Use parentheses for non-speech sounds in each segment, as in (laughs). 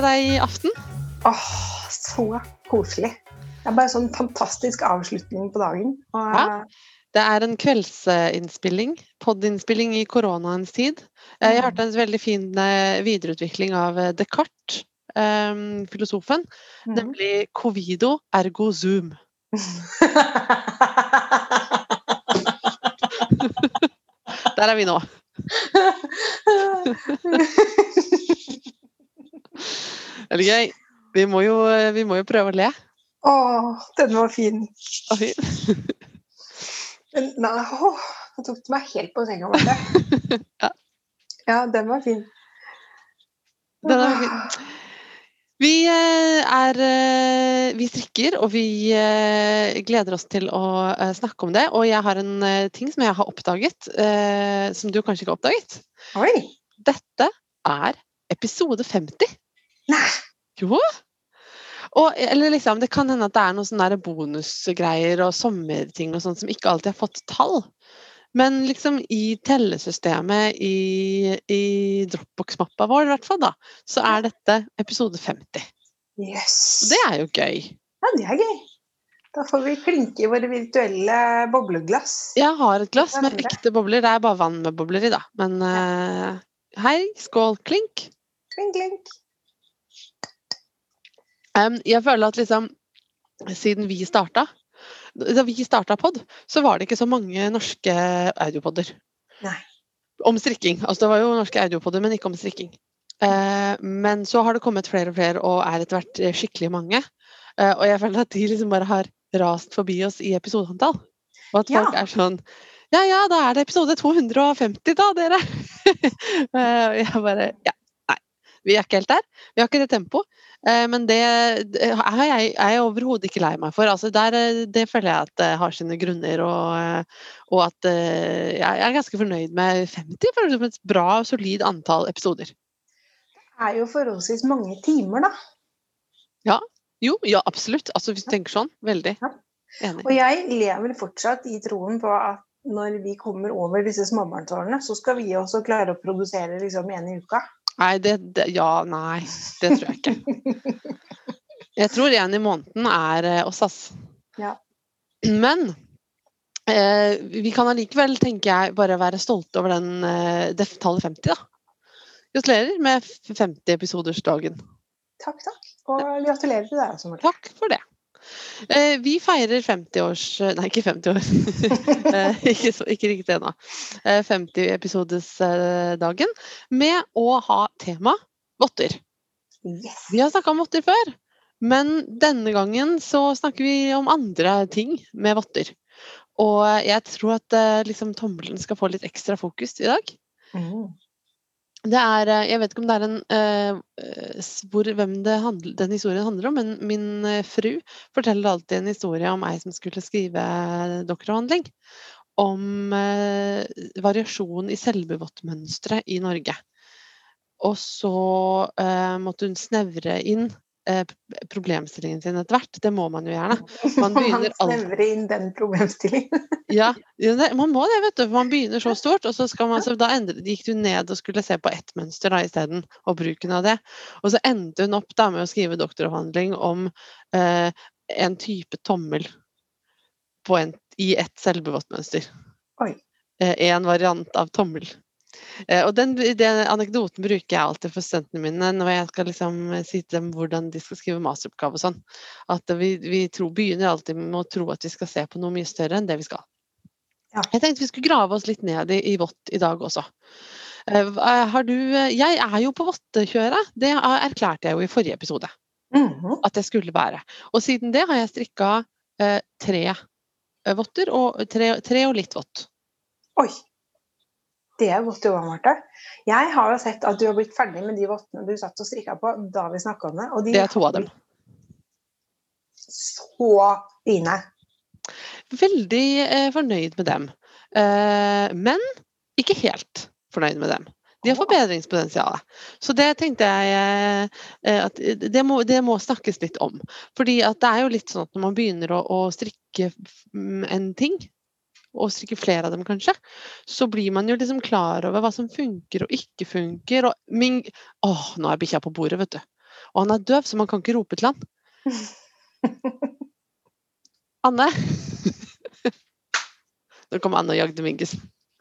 Koselig deg i aften. Åh, så koselig. Det er bare sånn fantastisk avslutning på dagen. Og, Ja. Det er en kveldsinnspilling, podinnspilling i koronaens tid. Eh, Jeg hørte en veldig fin eh, videreutvikling av eh, Descartes, eh, filosofen, mm. nemlig covido ergo zoom. (laughs) Der er vi nå. (laughs) Veldig gøy. Vi må jo, eh, vi må jo prøve å le. Åh, den var fin. Og fin. (laughs) Men, nei, å, nå tok du meg helt på senga, Marte. (laughs) Ja. Ja, den var fin. Den var fin. Vi eh, er eh, Vi strikker, og vi gleder oss til å snakke om det. Og jeg har en ting som jeg har oppdaget, som du kanskje ikke har oppdaget. Oi. Dette er episode 50. Nei. Jo! Og, eller liksom, det kan hende at det er noen sånne bonusgreier og sommerting og sånt som ikke alltid har fått tall. Men liksom i tellesystemet i, i Dropbox-mappa vår, i hvert fall, da, så er dette episode 50. Yes. Det er jo gøy. Ja, det er gøy. Da får vi klinke i våre virtuelle bobleglass. Jeg har et glass med ekte bobler. Det er bare vann med bobler i, da. Men eh, hei, skål, klink. Klink, klink. Em, jeg føler at liksom siden vi starta da vi starta pod, så var det ikke så mange norske audiopodder. Nei. Om strikking. Altså det var jo norske audiopodder, men ikke om strikking. Uh, men så har det kommet flere og flere, og er etter hvert eh, skikkelig mange. Uh, og jeg føler at de liksom bare har rast forbi oss i episodeantall. Og at Ja. folk er sånn Ja ja, da er det episode 250 da, dere. uh, (laughs) og jeg bare Ja, nei. Vi er ikke helt der. Vi har ikke det tempoet. Eh, Men det er jeg, jeg overhodet ikke lei meg for. Altså der, eh, det føler jeg at det har sine grunner, og, eh, og at eh, jeg er ganske fornøyd med 50. For som et bra, solid antall episoder. Det er jo forholdsvis mange timer, da. Ja. Jo, ja, absolutt. Altså hvis du tenker sånn. Veldig. Ja. Enig. Og jeg lever fortsatt i troen på at når vi kommer over disse småbarnsårene, så skal vi også klare å produsere liksom en i uka. Nei, det, det Ja, nei. Det tror jeg ikke. Jeg tror en i måneden er eh, oss, ass. Ja. Men eh, vi kan allikevel, tenker jeg, bare være stolte over den, eh, det tallet 50, da. Gratulerer med 50-episodersdagen. Takk, takk. Og gratulerer til deg også, Marte. Takk for det. Eh, vi feirer 50-års Nei, ikke 50 år. (laughs) eh, ikke, så, ikke riktig ennå. Eh, 50-episodesdagen med å ha tema votter. Yes. Vi har snakka om votter før, men denne gangen så snakker vi om andre ting med votter. Og jeg tror at eh, liksom, tommelen skal få litt ekstra fokus i dag. Mm. Det er, eh, jeg vet ikke om det er en eh, eh, hvor, hvem handl- den historien handler om, men min eh, fru forteller alltid en historie om ei som skulle skrive doktoravhandling. Om eh, variasjon i selvbevottmønstre i Norge. Og så eh, måtte hun snevre inn eh, problemstillingen sin etter hvert. Det må man jo gjerne. (laughs) Man begynner alltid inn den problemstillingen. (laughs) ja, man må det, vet du. Man begynner så stort, og så, skal man, så da endre, gikk du ned og skulle se på ett mønster da isteden, og bruken av det. Og så endte hun opp da med å skrive doktoravhandling om eh, en type tommel på en, i ett selvbevottmønster. Én Eh, en variant av tommel. Eh, og den, den anekdoten bruker jeg alltid for studentene mine når jeg skal liksom si til dem hvordan de skal skrive masteroppgave og sånn. At vi, vi tror, begynner alltid med å tro at vi skal se på noe mye større enn det vi skal. Ja. Jeg tenkte vi skulle grave oss litt ned i, i vått i dag også. Eh, har du, eh, jeg er jo på vottekjøret. Det erklærte jeg jo i forrige episode Mhm. at jeg skulle være. Og siden det har jeg strikka eh, tre eh, votter, og tre, tre og litt vått. Oi. Det er godt jobba, Marte. Jeg har jo sett at du har blitt ferdig med de vottene du satt og strikka på da vi snakka om det. De Det er to av dem. så fine. Veldig eh, fornøyd med dem. Eh, men ikke helt fornøyd med dem. De har forbedringspotensial. Så det tenkte jeg eh, at det må, det må snakkes litt om. Fordi at det er jo litt sånn at når man begynner å, å strikke mm, en ting, og strikke flere av dem kanskje, så blir man jo liksom klar over hva som funker og ikke funker. Og min Åh, nå er bikkja på bordet, vet du. Og han er døv, så man kan ikke rope til han. (laughs) Anne? Nå kommer Anne og jagde Mingus.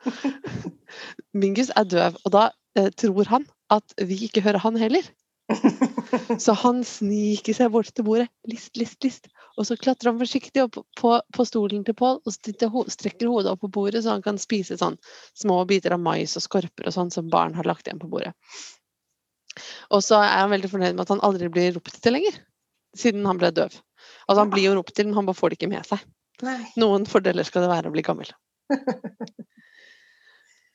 (laughs) Mingus er døv, og da eh, tror han at vi ikke hører han heller. (laughs) Så han sniker seg bort til bordet. List, list, list. Og så klatrer han forsiktig opp på, på stolen til Pål og strekker hodet opp på bordet, så han kan spise sånn små biter av mais og skorper og sånn som barn har lagt igjen på bordet. Og så er han veldig fornøyd med at han aldri blir ropt til lenger, siden han ble døv. Altså Han blir jo ropt til, men han bare får det ikke med seg. Nei. Noen fordeler skal det være å bli gammel. (laughs)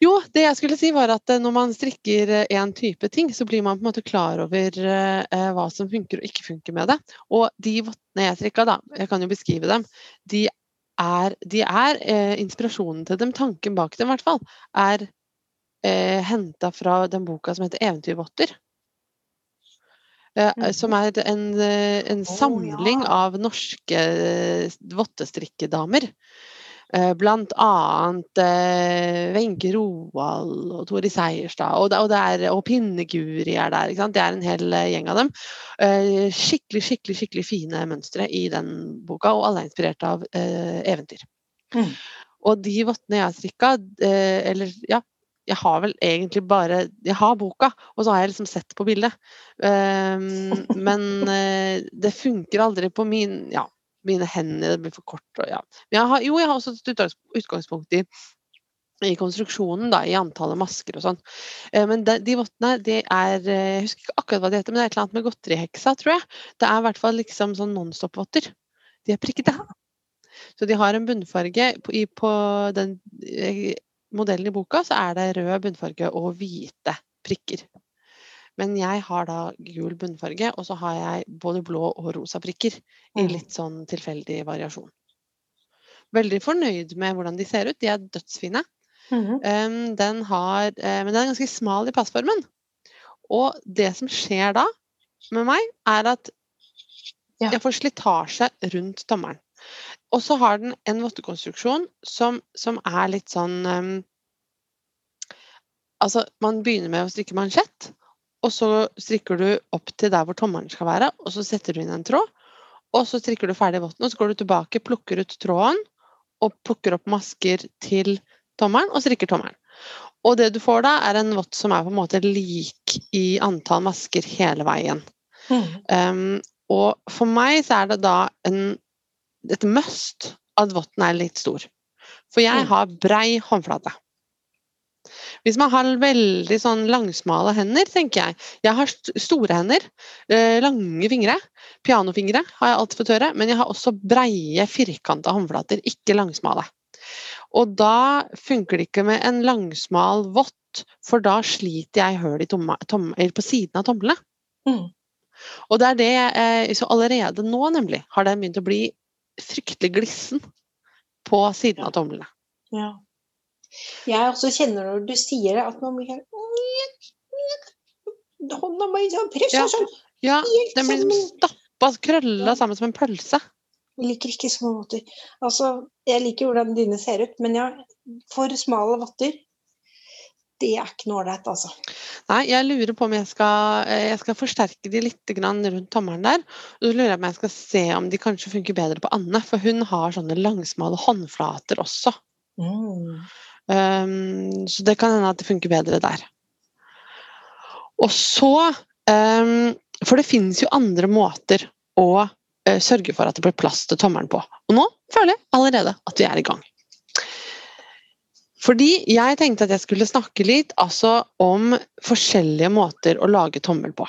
Jo, det jeg skulle si var at eh, når man strikker én type ting, så blir man på en måte klar over eh, hva som funker og ikke funker med det. Og de vottene jeg strikka, da, jeg kan jo beskrive dem, de er, de er eh, inspirasjonen til dem, tanken bak dem i hvert fall, er eh, henta fra den boka som heter 'Eventyrvotter'. Eh, Mhm. Som er en, eh, en samling ja. av norske eh, vottestrikkedamer. Eh, Blant annet eh, Wenche Roald og Tori Seierstad, og, det, og, er, og Pinne-Guri er der. Det er en hel eh, gjeng av dem. Eh, skikkelig, skikkelig skikkelig fine mønstre i den boka, og alle er inspirert av eh, eventyr. Mm. Og de vottene jeg har strikka, eh, eller ja, jeg har vel egentlig bare Jeg har boka, og så har jeg liksom sett på bildet. Um, men uh, det funker aldri på min Ja, mine hender det blir for kort ja. Jo, jeg har også et utgangspunkt i i konstruksjonen, da, i antallet masker og sånn. Eh, men de, de vottene, de er eh, Jeg husker ikke akkurat hva de heter, men det er et eller annet med godteriheksa, tror jeg. Det er i hvert fall liksom sånn nonstop-votter. De er prikkete. Så de har en bunnfarge på, i, på den eh, modellen i boka, så er det rød bunnfarge og hvite prikker. Men jeg har da gul bunnfarge, og så har jeg både blå og rosa prikker i Mm. litt sånn tilfeldig variasjon. Veldig fornøyd med hvordan de ser ut. De er dødsfine. Mhm. Um, den har, uh, men den er ganske smal i passformen. Og det som skjer da med meg, er at Ja. jeg får slitasje rundt tommelen. Og så har den en vottekonstruksjon som, som er litt sånn um, Altså, man begynner med å strikke mansjett, og så strikker du opp til der hvor tommelen skal være, og så setter du inn en tråd, og så strikker du ferdig votten, og så går du tilbake, plukker ut tråden, og plukker opp masker til tommelen, og strikker tommelen. Og det du får da, er en vott som er på en måte lik i antall masker hele veien. Mm. Um, og for meg så er det da en, et must at votten er litt stor. For jeg Mm. har brei håndflate. Hvis man har veldig sånn langsmale hender, tenker jeg Jeg har store hender, eh, lange fingre. Pianofingre har jeg alltid fått høre, men jeg har også breie, firkanta håndflater, ikke langsmale. Og da funker det ikke med en langsmal vott, for da sliter jeg høl på siden av tomlene. Mm. Og det er det jeg Så allerede nå, nemlig, har den begynt å bli fryktelig glissen på siden av tomlene. Ja. Jeg også kjenner når du sier det, at man blir helt Hånda mi sånn pressa sånn. Ja, den blir liksom stappa, krølla sammen som en pølse. Jeg liker ikke små votter. Altså, jeg liker hvordan dine ser ut, men ja, for smale votter Det er ikke noe ålreit, altså. Nei, jeg lurer på om jeg skal, eh, jeg skal forsterke de litt rundt tommelen der. Og så lurer jeg på om jeg skal se om de kanskje funker bedre på Anne, for hun har sånne langsmale håndflater også. Mm. Um, så det kan hende at det funker bedre der. Og så um, For det finnes jo andre måter å uh, sørge for at det blir plass til tommelen på. Og nå føler jeg allerede at vi er i gang. Fordi jeg tenkte at jeg skulle snakke litt altså, om forskjellige måter å lage tommel på.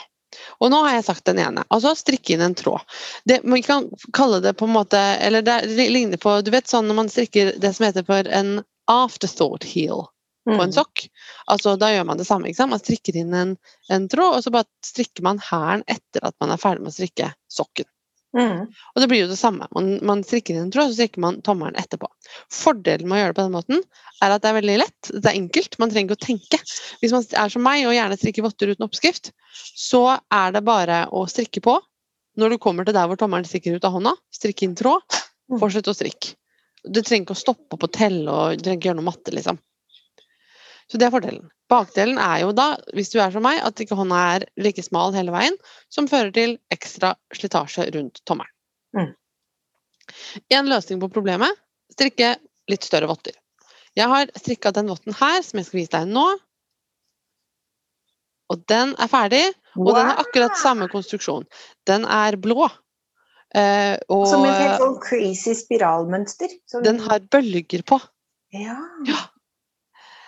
Og nå har jeg sagt den ene. Altså strikke inn en tråd. Det, man kan kalle det på en måte Eller det ligner på Du vet sånn når man strikker det som heter for en afterthought heel på en Mm. sokk. Altså, da gjør man det samme. Man strikker inn en, en tråd, og så bare strikker man hælen etter at man er ferdig med å strikke sokken. Mm. Og det blir jo det samme. Man, man strikker inn en tråd, så strikker man tommelen etterpå. Fordelen med å gjøre det på den måten, er at det er veldig lett. Det er enkelt. Man trenger ikke å tenke. Hvis man er som meg og gjerne strikker votter uten oppskrift, så er det bare å strikke på. Når du kommer til der hvor tommelen stikker ut av hånda, strikke inn tråd, Mm. fortsett å strikke. Du trenger ikke å stoppe opp og telle og du trenger ikke gjøre noe matte, liksom. Så det er fordelen. Bakdelen er jo da, hvis du er som meg, at ikke hånda er like smal hele veien, som fører til ekstra slitasje rundt tommelen. Mm. En løsning på problemet strikke litt større votter. Jeg har strikka den votten her, som jeg skal vise deg nå. Og den er ferdig, og den har akkurat samme konstruksjon. Den er blå. Eh, og Som et helt sånn crazy spiralmønster. Som- den har bølger på. Ja.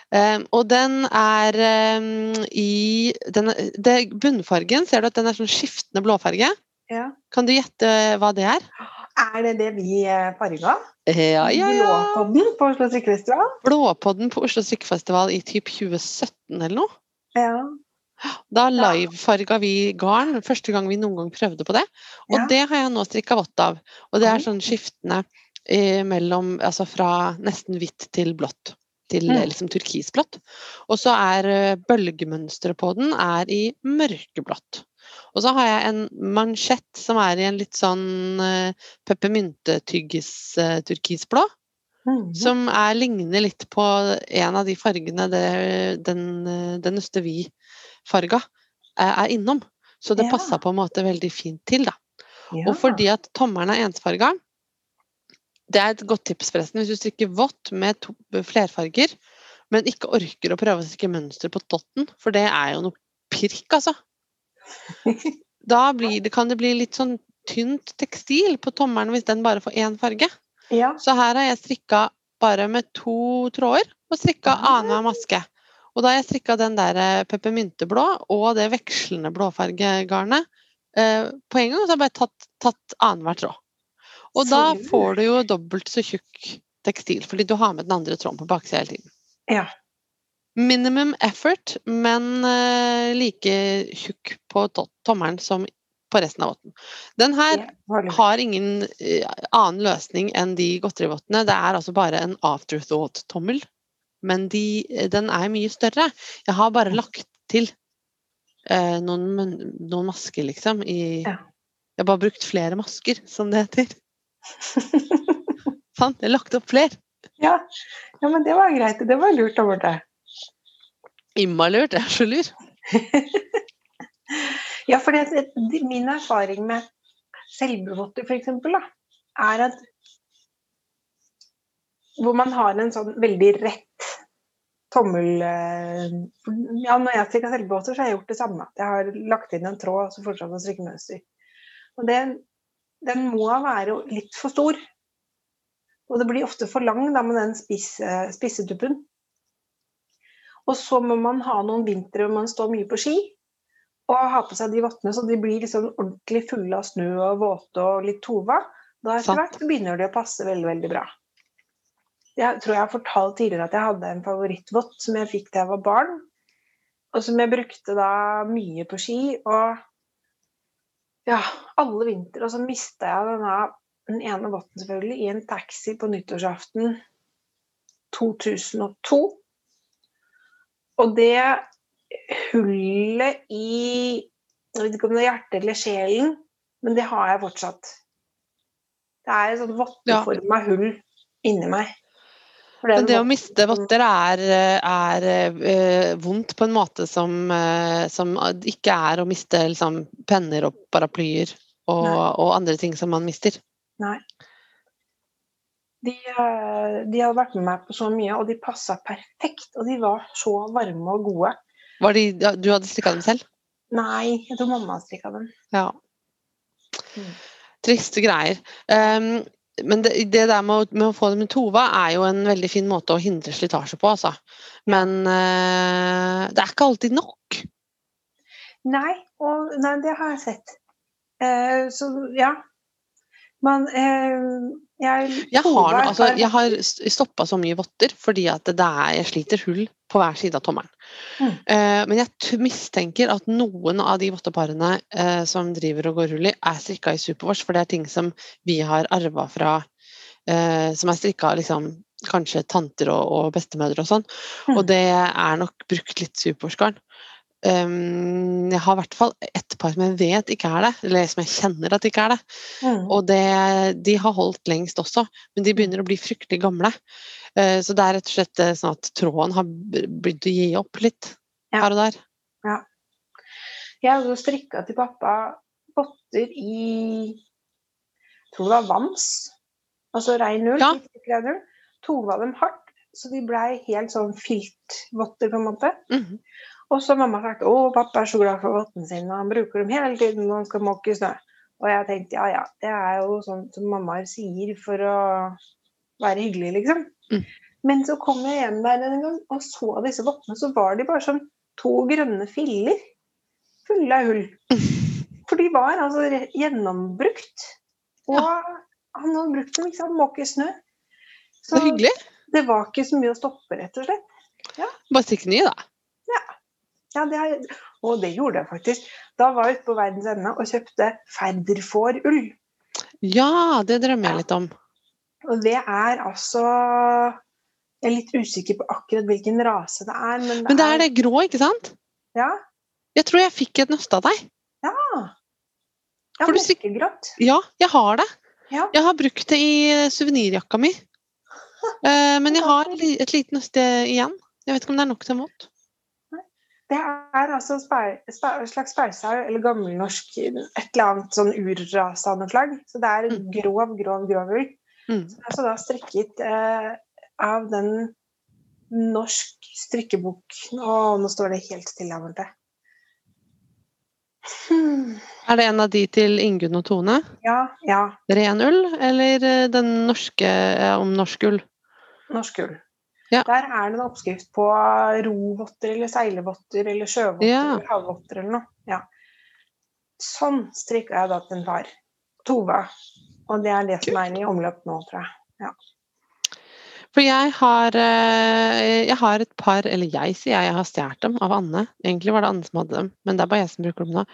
Um, og den er um, i den, det, Bunnfargen, ser du at den er sånn skiftende blåfarge? ja. Kan du gjette hva det er? Er det det vi eh, farga? Ja, ja, ja. Blåpodden på Oslo strikkefestival? Blåpodden på Oslo strikkefestival i typ 2017 eller noe. Ja. Da livefarga vi garn, første gang vi noen gang prøvde på det. Og Ja. det har jeg nå strikka vått av. Og det er sånn skiftende eh, mellom Altså fra nesten hvitt til blått. Til Mm. eh, liksom turkisblått. Og så er eh, bølgemønsteret på den er i mørkeblått. Og så har jeg en mansjett som er i en litt sånn uh, peppermyntetyggis-turkisblå. Mhm. Som er, ligner litt på en av de fargene det, den, eh, den Østevi-farga eh, er innom. Så det Ja. passa på en måte veldig fint til, da. ja. Og fordi at tommelen er ensfarga Det er et godt tips, forresten. Hvis du strikker vått med to, flerfarger, men ikke orker å prøve å strikke mønster på totten, for det er jo noe pirk, altså. (laughs) Da blir det, kan det bli litt sånn tynt tekstil på tommelen hvis den bare får én farge. ja. Så her har jeg strikka bare med to tråder, og strikka annenhver maske. Og da har jeg strikka den der eh, peppermynteblå og det vekslende blåfargegarnet eh, på en gang, og så har jeg bare tatt, tatt annenhver tråd. Og Så da får du jo dobbelt så tjukk tekstil, fordi du har med den andre tråden på baksida hele tiden. Ja. Minimum effort, men eh, like tjukk på to tommelen som på resten av votten. Den her har ingen annen løsning enn de godterivottene. Det er altså bare en afterthought-tommel. Men de, den er mye større. Jeg har bare lagt til eh, noen, noen masker, liksom. I, Ja. Jeg har bare brukt flere masker, som det heter. (laughs) Sant? jeg har lagt opp flere! ja. ja, men det var greit. Det var lurt av Borte. Immalurt, jeg er så lur. (laughs) Ja, for det, det- min erfaring med selvbevotter f.eks. er at hvor man har en sånn veldig rett tommel eh, Ja, når jeg strikker selvbåter, så har jeg gjort det samme. Jeg har lagt inn en tråd og så fortsatt å strikke mønster. Og det, den må være litt for stor. Og det blir ofte for lang da, med den spisse, spissetuppen. Og så må man ha noen vintre hvor man står mye på ski og ha på seg de vottene så de blir liksom ordentlig fulle av snø og våte og litt tova. Da etter hvert begynner de å passe veldig, veldig bra. Jeg tror jeg har fortalt tidligere at jeg hadde en favorittvott som jeg fikk da jeg var barn, og som jeg brukte da mye på ski. Og ja, alle vintre. Og så mista jeg denne, den ene votten selvfølgelig i en taxi på nyttårsaften 2002. Og det hullet i Jeg vet ikke om det er hjertet eller sjelen, men det har jeg fortsatt. Det er et sånt votteforma hull inni meg. For det, Men det å miste votter er, er eh, vondt på en måte som, eh, som ikke er å miste liksom, penner og paraplyer og, og andre ting som man mister. Nei. De, eh, de hadde vært med meg på så mye, og de passa perfekt. Og de var så varme og gode. Var de, du hadde strikka dem selv? Nei, jeg tror mamma strikka dem. Ja. Mm. Triste greier. Um, men det, det der med å, med å få det med Tova er jo en veldig fin måte å hindre slitasje på, altså. Men eh, det er ikke alltid nok. Nei, og, nei det har jeg sett. Uh, så ja. Men eh, jeg Jeg har, altså, jeg har stoppa så mye votter fordi at det er, jeg sliter hull på hver side av tommelen. Mm. Eh, men jeg mistenker at noen av de votteparene eh, som driver og går hull i, er strikka i Supervors, for det er ting som vi har arva fra eh, Som er strikka liksom, kanskje tanter og, og bestemødre og sånn. Mm. Og det er nok brukt litt Superwash-garn. Ehm, Jeg har i hvert fall ett par som jeg vet ikke er det, eller som jeg kjenner at ikke er det. Mm. Og det, de har holdt lengst også, men de begynner å bli fryktelig gamle. Uh, Så det er rett og slett eh, sånn at tråden har begynt å gi opp litt Ja. her og der. Jeg hadde strikka til pappa votter i jeg tror det var Vams. Altså rein ull. Ja. Tova dem hardt, så de blei helt sånn filtvotter, på en måte. Mhm. Og så mamma sagt å, pappa er så glad for vottene sine, han bruker dem hele tiden når han skal måke snø. Og jeg tenkte ja ja, det er jo sånn som mammaer sier for å være hyggelig, liksom. Mm. Men så kom jeg hjem der en gang og så disse vottene, så var de bare som to grønne filler fulle av hull. (laughs) For de var altså gjennombrukt. Og han hadde brukt dem, ikke sant, måke snø. Så hyggelig. det var ikke så mye å stoppe, rett og slett. Bare stikk ny, da. Ja, det er, og det gjorde jeg faktisk. Da var jeg ute på verdens ende og kjøpte Færderfårull. Ja, det drømmer jeg litt om. Og det er altså Jeg er litt usikker på akkurat hvilken rase det er, men det, Men det er det grå, ikke sant? Ja. Jeg tror jeg fikk et nøste av deg. ja. ja For mørkegrått. Ja, jeg har det. Ja. Jeg har brukt det i suvenirjakka mi. (laughs) Eh, Men jeg har et lite nøste igjen. Jeg vet ikke om det er nok til en vått. Det er altså et slags speisau, eller gammelnorsk et eller annet sånn urrase av noe slag. Så det er en Mm. grov, grov, grov ull. Mm. Som er altså da strikket eh, av den norsk strikkebok Å, nå står det helt stille av borte. Hmm. Er det en av de til Ingunn og Tone? Ja, ja. Ren ull, eller eh, den norske eh, om norsk ull? Norsk ull. Ja. Der er det en oppskrift på rovotter eller seilevotter eller sjøvotter Ja. eller havvotter eller noe. Ja. Sånn strikka jeg da til en far. Tova. Og det er det som er i omløp nå, tror jeg. For jeg har, eh, jeg har et par, eller jeg sier jeg, jeg har stjålet dem av Anne. Egentlig var det Anne som hadde dem, men det er bare jeg som bruker dem nå.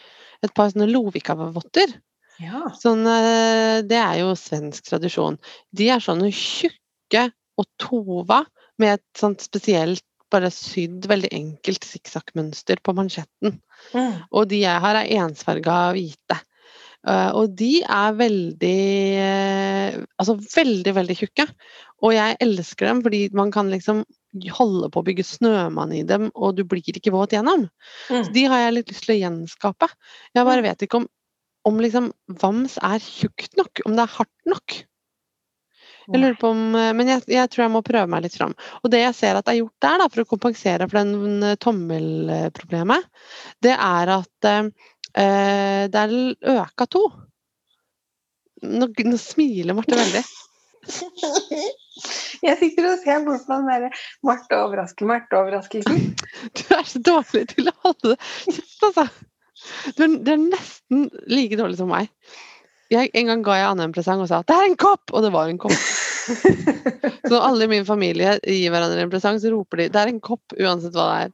Et par sånne Lovika-votter. Ja. Sånn, eh, det er jo svensk tradisjon. De er sånne tjukke og tova med et sånt spesielt, bare sydd, veldig enkelt sikksakkmønster på mansjetten. Mm. Og de jeg har, er ensfarga hvite. Uh, og de er veldig uh, Altså veldig, veldig tjukke. Og jeg elsker dem fordi man kan liksom holde på å bygge snømann i dem, og du blir ikke våt gjennom. Mm. Så de har jeg litt lyst til å gjenskape. Jeg bare vet ikke om, om liksom vams er tjukt nok, om det er hardt nok. Jeg lurer på om, eh, Men jeg, jeg tror jeg må prøve meg litt fram. Og det jeg ser at er gjort der, da, for å kompensere for den eh, tommelproblemet, det er at eh, eh, det er øka to. Nå, nå smiler Marte veldig. (laughs) Jeg sitter og ser bort på den derre Marte overrasker, Marte-overraskelsen. (laughs) Du er så dårlig til å holde kjeft, altså. Du er, du er nesten like dårlig som meg. Jeg, en gang ga jeg Anne en presang og sa 'det er en kopp', og det var en kopp. (laughs) Så når alle i min familie gir hverandre en presang, så roper de 'det er en kopp', uansett hva det er.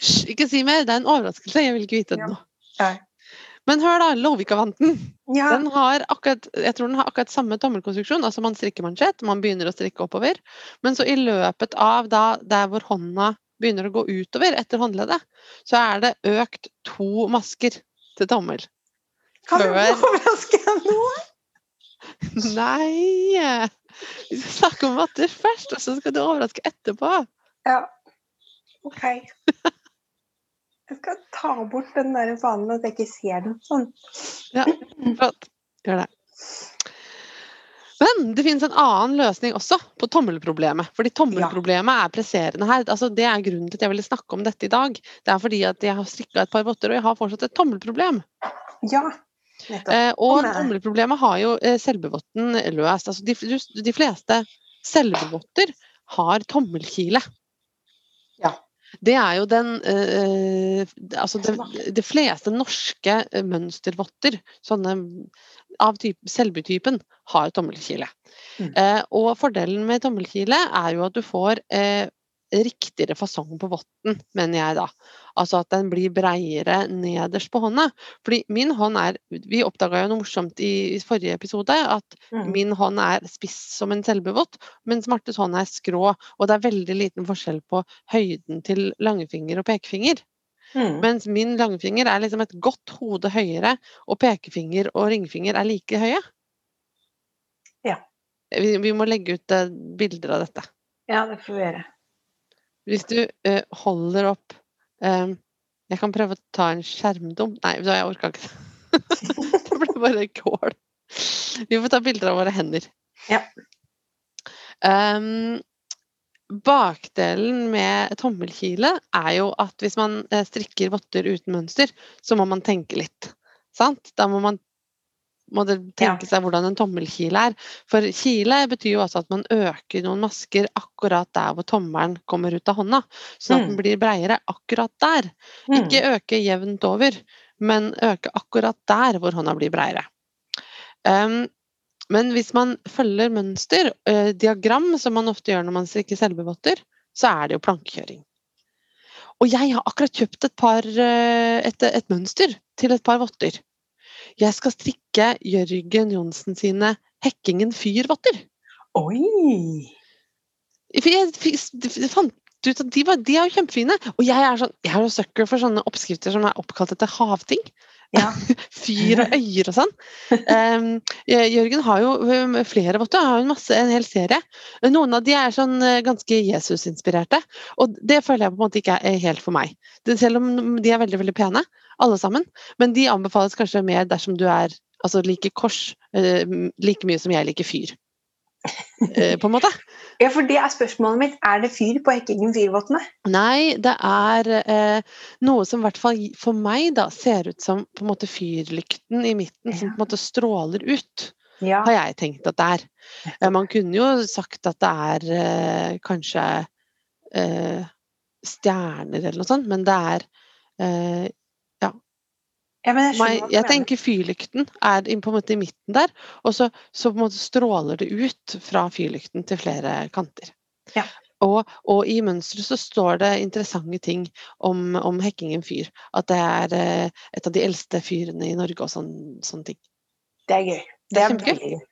Hysj, ikke si mer! Det er en overraskelse. Jeg vil ikke vite det nå. Ja. Men hør, da. Lovikavanten. Ja. Den har akkurat, jeg tror den har akkurat samme tommelkonstruksjon. altså Man strikker mansjett, man begynner å strikke oppover. Men så i løpet av da, der hvor hånda begynner å gå utover etter håndleddet, så er det økt to masker til tommel. Kan du overraske nå? Nei! Vi skal snakke om matter først, og så skal du overraske etterpå. Ja. OK. Jeg skal ta bort den der fanen at jeg ikke ser den sånn. Ja, Flott. Gjør det. Men det finnes en annen løsning også på tommelproblemet. Fordi tommelproblemet er presserende her. Altså, det er grunnen til at jeg ville snakke om dette i dag. Det er fordi at jeg har strikka et par votter, og jeg har fortsatt et tommelproblem. Ja. Eh, og humleproblemet har jo eh, selvevotten løst. Altså, de, de fleste selvevotter har tommelkile. Ja. Det er jo den eh, Altså de, de fleste norske eh, mønstervotter, sånne av typ, selbutypen, har tommelkile. Mm. Eh, og fordelen med tommelkile er jo at du får eh, riktigere fasong på votten, mener jeg da. Altså at den blir breiere nederst på hånda. Fordi min hånd er Vi oppdaga jo noe morsomt i, i forrige episode, at Mm. min hånd er spiss som en selbuvott, mens Martes hånd er skrå. Og det er veldig liten forskjell på høyden til langfinger og pekefinger. Mm. Mens min langfinger er liksom et godt hode høyere, og pekefinger og ringfinger er like høye. Ja. Vi, vi må legge ut eh, bilder av dette. Ja, det får vi gjøre. Hvis du eh, holder opp eh, Jeg kan prøve å ta en skjermdump Nei, da jeg orka ikke det. (laughs) det ble bare kål. Vi får ta bilder av våre hender. Ja. Um, bakdelen med tommelkile er jo at hvis man eh, strikker votter uten mønster, så må man tenke litt. Sant? Da må man må det tenke seg hvordan en tommelkile er. For kile betyr jo også at man øker noen masker akkurat der hvor tommelen kommer ut av hånda. Sånn at Mm. den blir breiere akkurat der. Mm. Ikke øke jevnt over, men øke akkurat der hvor hånda blir breiere. Um, men hvis man følger mønster, eh, diagram, som man ofte gjør når man strikker selvevotter, så er det jo plankekjøring. Og jeg har akkurat kjøpt et, par, eh, et, et mønster til et par votter. Jeg skal strikke Jørgen Johnsen sine Hekkingen fyrvotter. Oi! For jeg fant ut at de, var, de er jo kjempefine. Og jeg er, sånn, jeg er jo sucker for sånne oppskrifter som er oppkalt etter havting. Ja. (laughs) Fyr og øyer og sånn. Um, Jørgen har jo um, flere votter, har en masse, en hel serie. Noen av de er sånn eh, ganske Jesus-inspirerte, og det føler jeg på en måte ikke er helt for meg. Det, selv om de er veldig, veldig pene, alle sammen. Men de anbefales kanskje mer dersom du er altså liker kors eh, like mye som jeg liker fyr. Eh, på en måte. ja, for det er spørsmålet mitt. Er det fyr på Hekkingen fyrvottene? Nei, det er eh, noe som i hvert fall for meg da ser ut som på en måte fyrlykten i midten, som på en måte stråler ut, Ja. har jeg tenkt at det er. Eh, man kunne jo sagt at det er eh, kanskje eh, stjerner eller noe sånt, men det er ja jeg du jeg tenker fyrlykten er på en måte i midten der, og så, så stråler det ut fra fyrlykten til flere kanter. Ja. Og, og i mønsteret så står det interessante ting om, om Hekkingen fyr. At det er eh, et av de eldste fyrene i Norge og sånn, sånne ting. Det er gøy. Det Det er kjempegøy. gøy.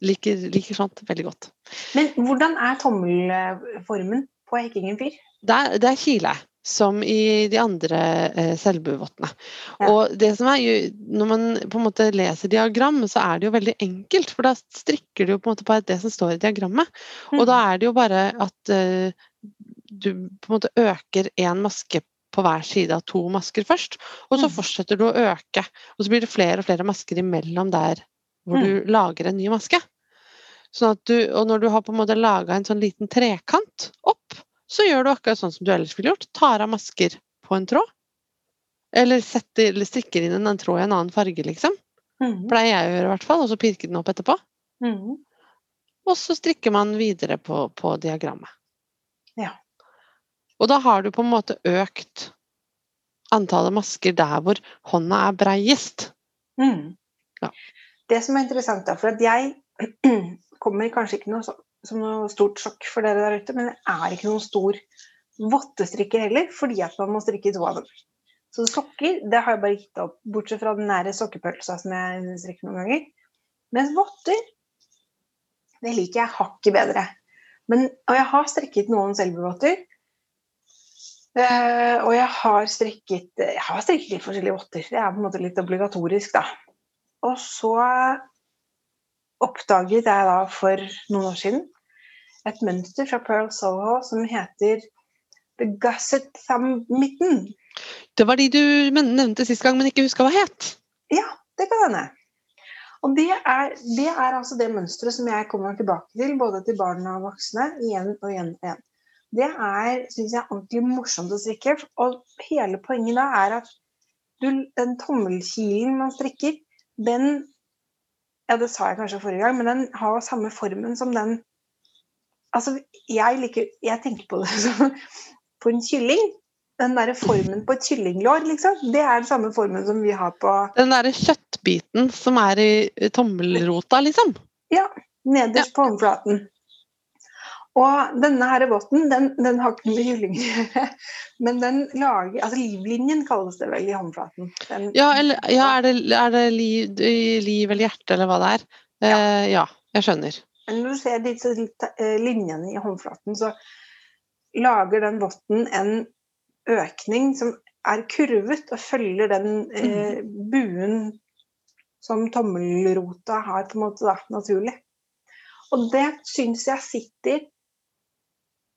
Liker, liker sånt veldig godt. Men hvordan er tommelformen på Hekkingen fyr? Det er, det er kile, som i de andre eh, selvbuvottene. Ja. Og det som er, jo- når man på en måte leser diagram, så er det jo veldig enkelt, for da strikker du jo på en måte på det som står i diagrammet. Og da er det jo bare at eh, du på en måte øker én maske på hver side av to masker først, og så Mm. fortsetter du å øke. Og så blir det flere og flere masker imellom der hvor Mm. du lager en ny maske. Sånn at du, og når du har på en måte laga en sånn liten trekant opp, så gjør du akkurat sånn som du ellers ville gjort. Tar av masker på en tråd. Eller, setter, eller strikker inn en tråd i en annen farge, liksom. Mm. Pleier jeg å gjøre i hvert fall. Og så pirke den opp etterpå. Mm. Og så strikker man videre på, på diagrammet. Ja. Og da har du på en måte økt antallet masker der hvor hånda er breiest. Mm. Ja. Det som er interessant, da, for at jeg (clears throat) kommer kanskje ikke noe så, som noe stort sjokk for dere der ute, men det er ikke noen stor vottestrikker heller, fordi at man må strikke to av dem. Så sokker det har jeg bare gitt opp, bortsett fra den nære sokkepølsa som jeg strikker noen ganger. Mens votter, det liker jeg hakket bedre. Men, og jeg har strikket noen selbuvotter. Uh, og jeg har strikket Jeg har strikket litt forskjellige votter. Det er på en måte litt obligatorisk, da. Og så oppdaget jeg da for noen år siden et mønster fra Pearl Soho som heter The Gusset Thumb-mitten. Det var de du nevnte sist gang, men ikke huska hva het. Ja, det kan hende. Og det er, det er altså det mønsteret som jeg kommer tilbake til, både til barn og voksne, igjen og igjen og igjen. Det er, syns jeg, ordentlig morsomt å strikke. Og hele poenget da er at du, den tommelkilen man strikker, den Ja, det sa jeg kanskje forrige gang, men den har samme formen som den Altså, jeg liker Jeg tenker på det (laughs) som på en kylling. Den derre formen på et kyllinglår, liksom. Det er den samme formen som vi har på Den derre kjøttbiten som er i tommelrota, liksom. Ja. nederst på håndflaten. Og denne her båten den, den har ikke med kyllinger å gjøre. Men den lager Altså livlinjen kalles det vel i håndflaten. Den, Ja, eller, ja er det, er det liv, liv eller hjerte, eller hva det er? Eh, ja, jeg skjønner. Men når du ser disse eh, linjene i håndflaten, så lager den votten en økning som er kurvet og følger den eh, buen som tommelrota har på en måte da, naturlig. Og det syns jeg sitter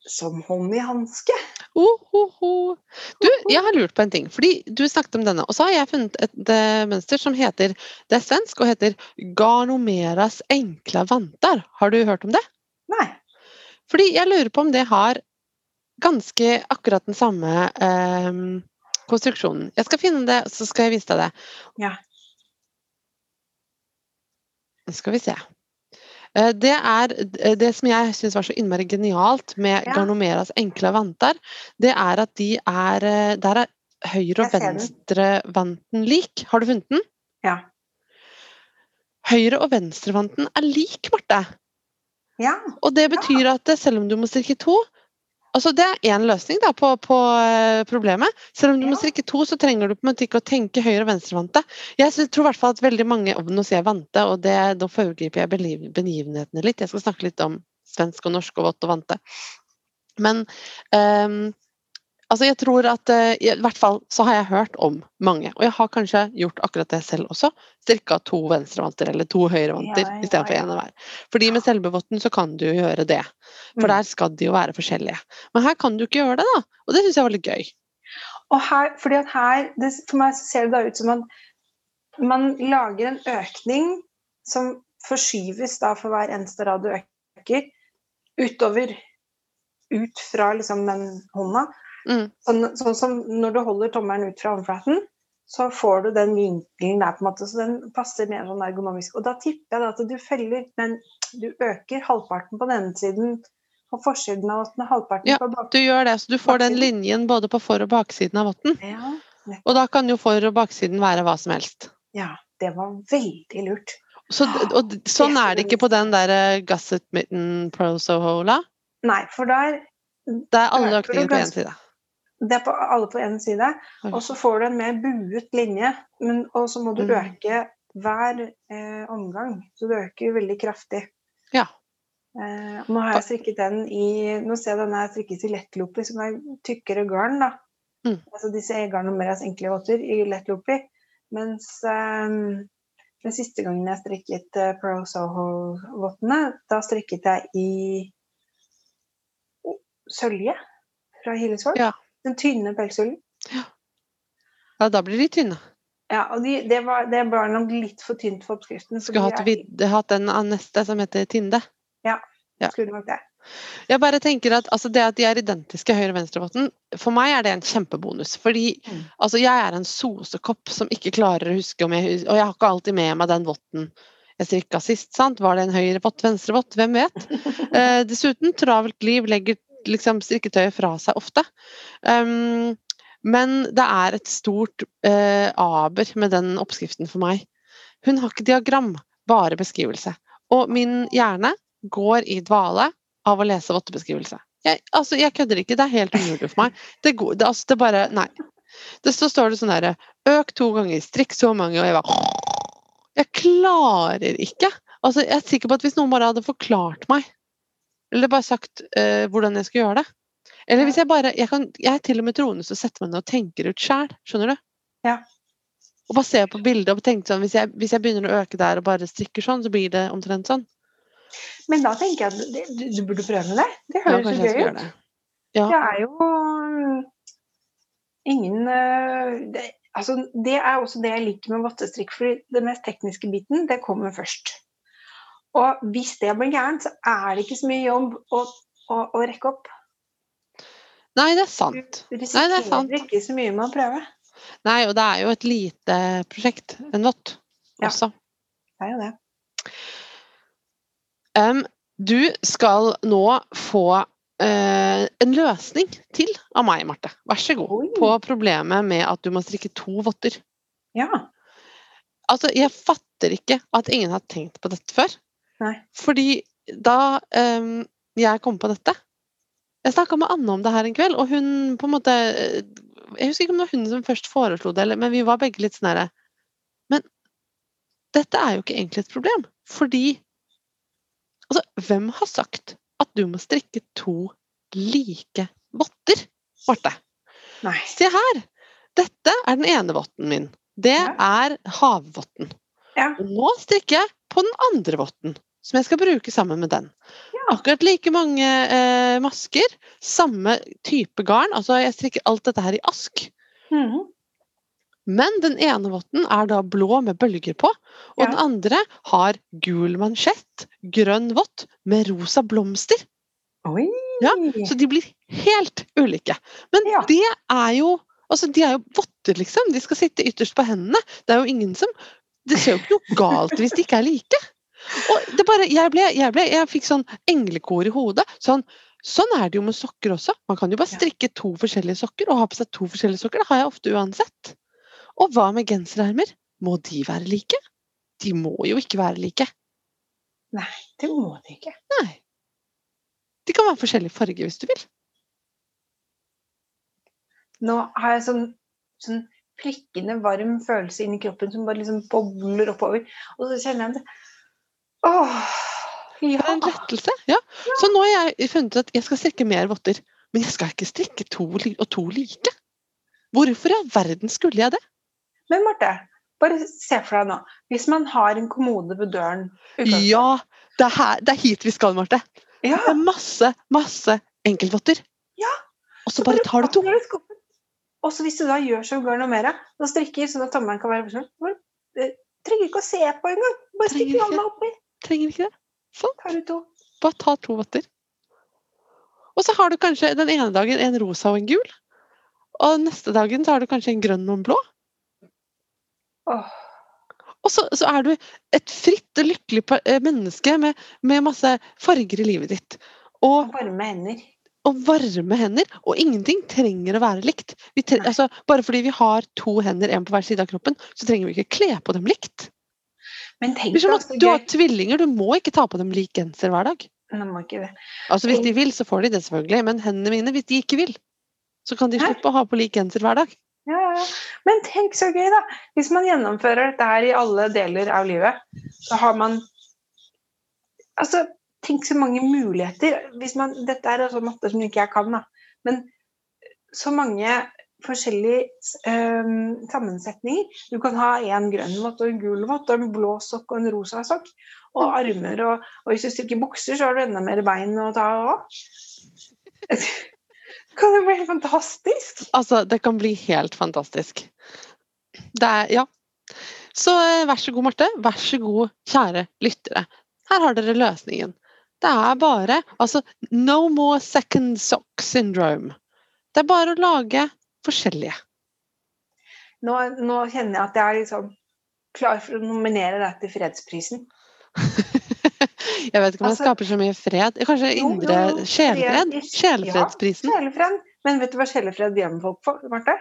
som hånd i hanske. Oh, oh, oh. Du, jeg har lurt på en ting. Fordi du snakket om denne. Og så har jeg funnet et eh, mønster som heter Det er svensk og heter Garnomeras enkla vantar. Har du hørt om det? Nei. Fordi jeg lurer på om det har ganske akkurat den samme eh, konstruksjonen. Jeg skal finne det, så skal jeg vise deg det. Ja. Nå skal vi se. Eh, Det er eh, det som jeg syns var så innmari genialt med Ja. Garnomeras enkle vanter, det er at de er eh, Der er høyre og venstrevanten lik. Har du funnet den? Ja. Høyre og venstrevanten er lik, Marte. ja. Og det betyr at selv om du må strikke to Altså Det er én løsning da på, på eh, problemet. Selv om du må strikke to, så trenger du på en måte ikke å tenke høyre- og venstrevante. Jeg tror i hvert fall at veldig mange og Nå sier jeg vante, og det, da foregriper jeg begivenhetene litt. Jeg skal snakke litt om svensk og norsk og vått og vante. Men ehm, altså jeg tror at eh, I hvert fall så har jeg hørt om mange, og jeg har kanskje gjort akkurat det selv også. Strikka to venstrevanter eller to høyrevanter Ja, ja, istedenfor ja. én hver. Fordi med selbevotten så kan du jo gjøre det. For Mm. der skal de jo være forskjellige. Men her kan du ikke gjøre det, da. Og det syns jeg var litt gøy. Og her, fordi at her, det, For meg så ser det da ut som at man lager en økning som forskyves da for hver eneste rad du øker, utover ut fra liksom den hånda. Mm. Sånn, sånn som når du holder tommelen ut fra håndflaten, så får du den vinkelen der, på en måte, så den passer mer sånn ergonomisk. Og da tipper jeg at du feller den Du øker halvparten på denne siden på forsiden av og halvparten Ja, på bak... Du gjør det, så du får den linjen både på for- og baksiden av votten. Ja, Og da kan jo for- og baksiden være hva som helst. ja, det var veldig lurt. Så, og sånn er det ikke på den der eh, Gusset Mitten Pro Sohola. Nei, for der Det er alle økningene på én side. Det er på alle på én side. Og så får du en mer buet linje, men, og så må du Mm. øke hver eh, omgang. Så du øker veldig kraftig. Ja. Eh, nå har jeg strikket den i Nå ser jeg den er strikket i lettlopi, som er tykkere garn. da. Mm. Altså disse garnomeras enkle votter i lettlopi. Mens eh, den siste gangen jeg strikket eh, Pro Soho-vottene, da strikket jeg i sølje fra Hillesvåg. Ja. Den tynne pelshullen. Ja, da blir de tynne. Ja, og de, det, var, det var nok litt for tynt for oppskriften. så Skulle hatt, er- hatt den av neste som heter Tinde. ja. Skulle nok det. Jeg bare tenker at altså, Det at de er identiske høyre- og venstrevotten, for meg er det en kjempebonus. Fordi Mm. altså, jeg er en sosekopp som ikke klarer å huske om jeg Og jeg har ikke alltid med meg den votten jeg strikka sist. sant? Var det en høyre vott, venstre vott? Hvem vet? (laughs) Eh, dessuten, travelt liv legger liksom strikketøyet fra seg ofte. Um, men det er et stort uh, aber med den oppskriften for meg. Hun har ikke diagram, bare beskrivelse. Og min hjerne går i dvale av å lese vottebeskrivelse. Jeg, altså, jeg kødder ikke, det er helt umulig for meg. Det, går, det, altså, det bare Nei. Det så står det sånn derre Øk to ganger, strikk så mange, og jeg bare Jeg klarer ikke. Altså, jeg er sikker på at hvis noen bare hadde forklart meg, eller bare sagt eh, hvordan jeg skal gjøre det Eller hvis jeg bare Jeg, kan, jeg er til og med troende til å sette meg ned og tenker ut sjæl, skjønner du? Ja. Og bare se på bildet og tenke sånn hvis jeg, hvis jeg begynner å øke der og bare strikker sånn, så blir det omtrent sånn. Men da tenker jeg at du, du burde prøve med det. Det høres ja, så gøy ut. det. Ja. Det er jo ingen eh, det, altså, det er også det jeg liker med vottestrikk, for den mest tekniske biten, det kommer først. Og hvis det blir gærent, så er det ikke så mye jobb å, å, å rekke opp. Nei, det er sant. Du Nei, er sant. risikerer ikke så mye med å prøve. Nei, og det er jo et lite prosjekt, en vott, Ja. også. Det er jo det. Um, du skal nå få Uh, en løsning til av meg, Marte. Vær så god. Oi. På problemet med at du må strikke to votter. Ja. Altså, jeg fatter ikke at ingen har tenkt på dette før. Nei. Fordi da um, jeg kom på dette. Jeg snakka med Anne om det her en kveld, og hun på en måte Jeg husker ikke om det var hun som først foreslo det, men vi var begge litt sånn herre Men dette er jo ikke egentlig et problem, fordi Altså, hvem har sagt at du må strikke to like votter, Marte? Nei. Se her! Dette er den ene votten min. Det Ja. er havvotten. Ja. Og nå strikker jeg på den andre votten, som jeg skal bruke sammen med den. Ja. Akkurat like mange eh, masker, samme type garn. Altså jeg strikker alt dette her i ask. Mm. Men den ene votten er da blå med bølger på, og Ja. den andre har gul mansjett, grønn vott med rosa blomster. Oi! Ja, Så de blir helt ulike. Men Ja. det er jo Altså, de er jo votter, liksom. De skal sitte ytterst på hendene. Det er jo ingen som Det ser jo ikke noe galt hvis de ikke er like. Og det bare Jeg ble Jeg, ble, jeg fikk sånn englekor i hodet. Sånn Sånn er det jo med sokker også. Man kan jo bare strikke to forskjellige sokker og ha på seg to forskjellige sokker. Det har jeg ofte uansett. Og hva med genserermer? Må de være like? De må jo ikke være like. Nei, Det må de ikke. Nei. De kan være forskjellig farge hvis du vil. Nå har jeg sånn, sånn prikkende varm følelse inni kroppen som bare liksom bobler oppover. Og så kjenner jeg det Åh! Det er en lettelse. Ja. Så nå har jeg funnet ut at jeg skal strikke mer votter. Men jeg skal ikke strikke to og to like. Hvorfor i all verden skulle jeg det? Men Marte, bare se for deg nå. Hvis man har en kommode ved døren utenfor- Ja, det er, her, det er hit vi skal, Marte. ja. Det er masse, masse enkeltvotter. Ja, Og så bare tar du to. Og så hvis du da gjør som Bjørn og Mera, og strikker sånn at tommelen kan være sånn eh, Trenger ikke å se på engang. Bare stikk hånda oppi. Trenger ikke det. Sånn. Tar du to. Bare ta to votter. Og så har du kanskje den ene dagen en rosa og en gul. Og neste dagen så har du kanskje en grønn og en blå. Oh. Og så, så er du et fritt og lykkelig eh, menneske med, med masse farger i livet ditt. Og, Og varme hender. Og varme hender. Og ingenting trenger å være likt. Vi tre altså, bare fordi vi har to hender, en på hver side av kroppen, så trenger vi ikke kle på dem likt. Men tenk Det er som at du har tvillinger, du må ikke ta på dem lik genser hver dag. Nå må ikke det. Altså Hvis de vil, så får de det selvfølgelig, men hendene mine, hvis de ikke vil, så kan de slippe å ha på lik genser hver dag. Ja, ja, ja. Men tenk så gøy, da! Hvis man gjennomfører dette her i alle deler av livet, så har man Altså, tenk så mange muligheter. Man, dette er altså matte som ikke jeg kan, da. Men så mange forskjellige um, sammensetninger. Du kan ha en grønn vott og en gul vott og en blå sokk og en rosa sokk. Og (laughs) armer og, og hvis du strikker bukser, så har du enda mer bein å ta av. (laughs) Kan det bli helt fantastisk? Altså, det kan bli helt fantastisk. Det er Ja. Så eh, vær så god, Marte. Vær så god, kjære lyttere. Her har dere løsningen. Det er bare Altså, no more second sock syndrome. Det er bare å lage forskjellige. Nå, nå kjenner jeg at jeg er liksom klar for å nominere deg til fredsprisen. (laughs) Jeg vet ikke om jeg Altså- skaper så mye fred. Kanskje indre jo, jo. sjelfred? Sjelfredsprisen. Ja, sjelfred. Men vet du hva sjelfred gjør med folk, for, Marte?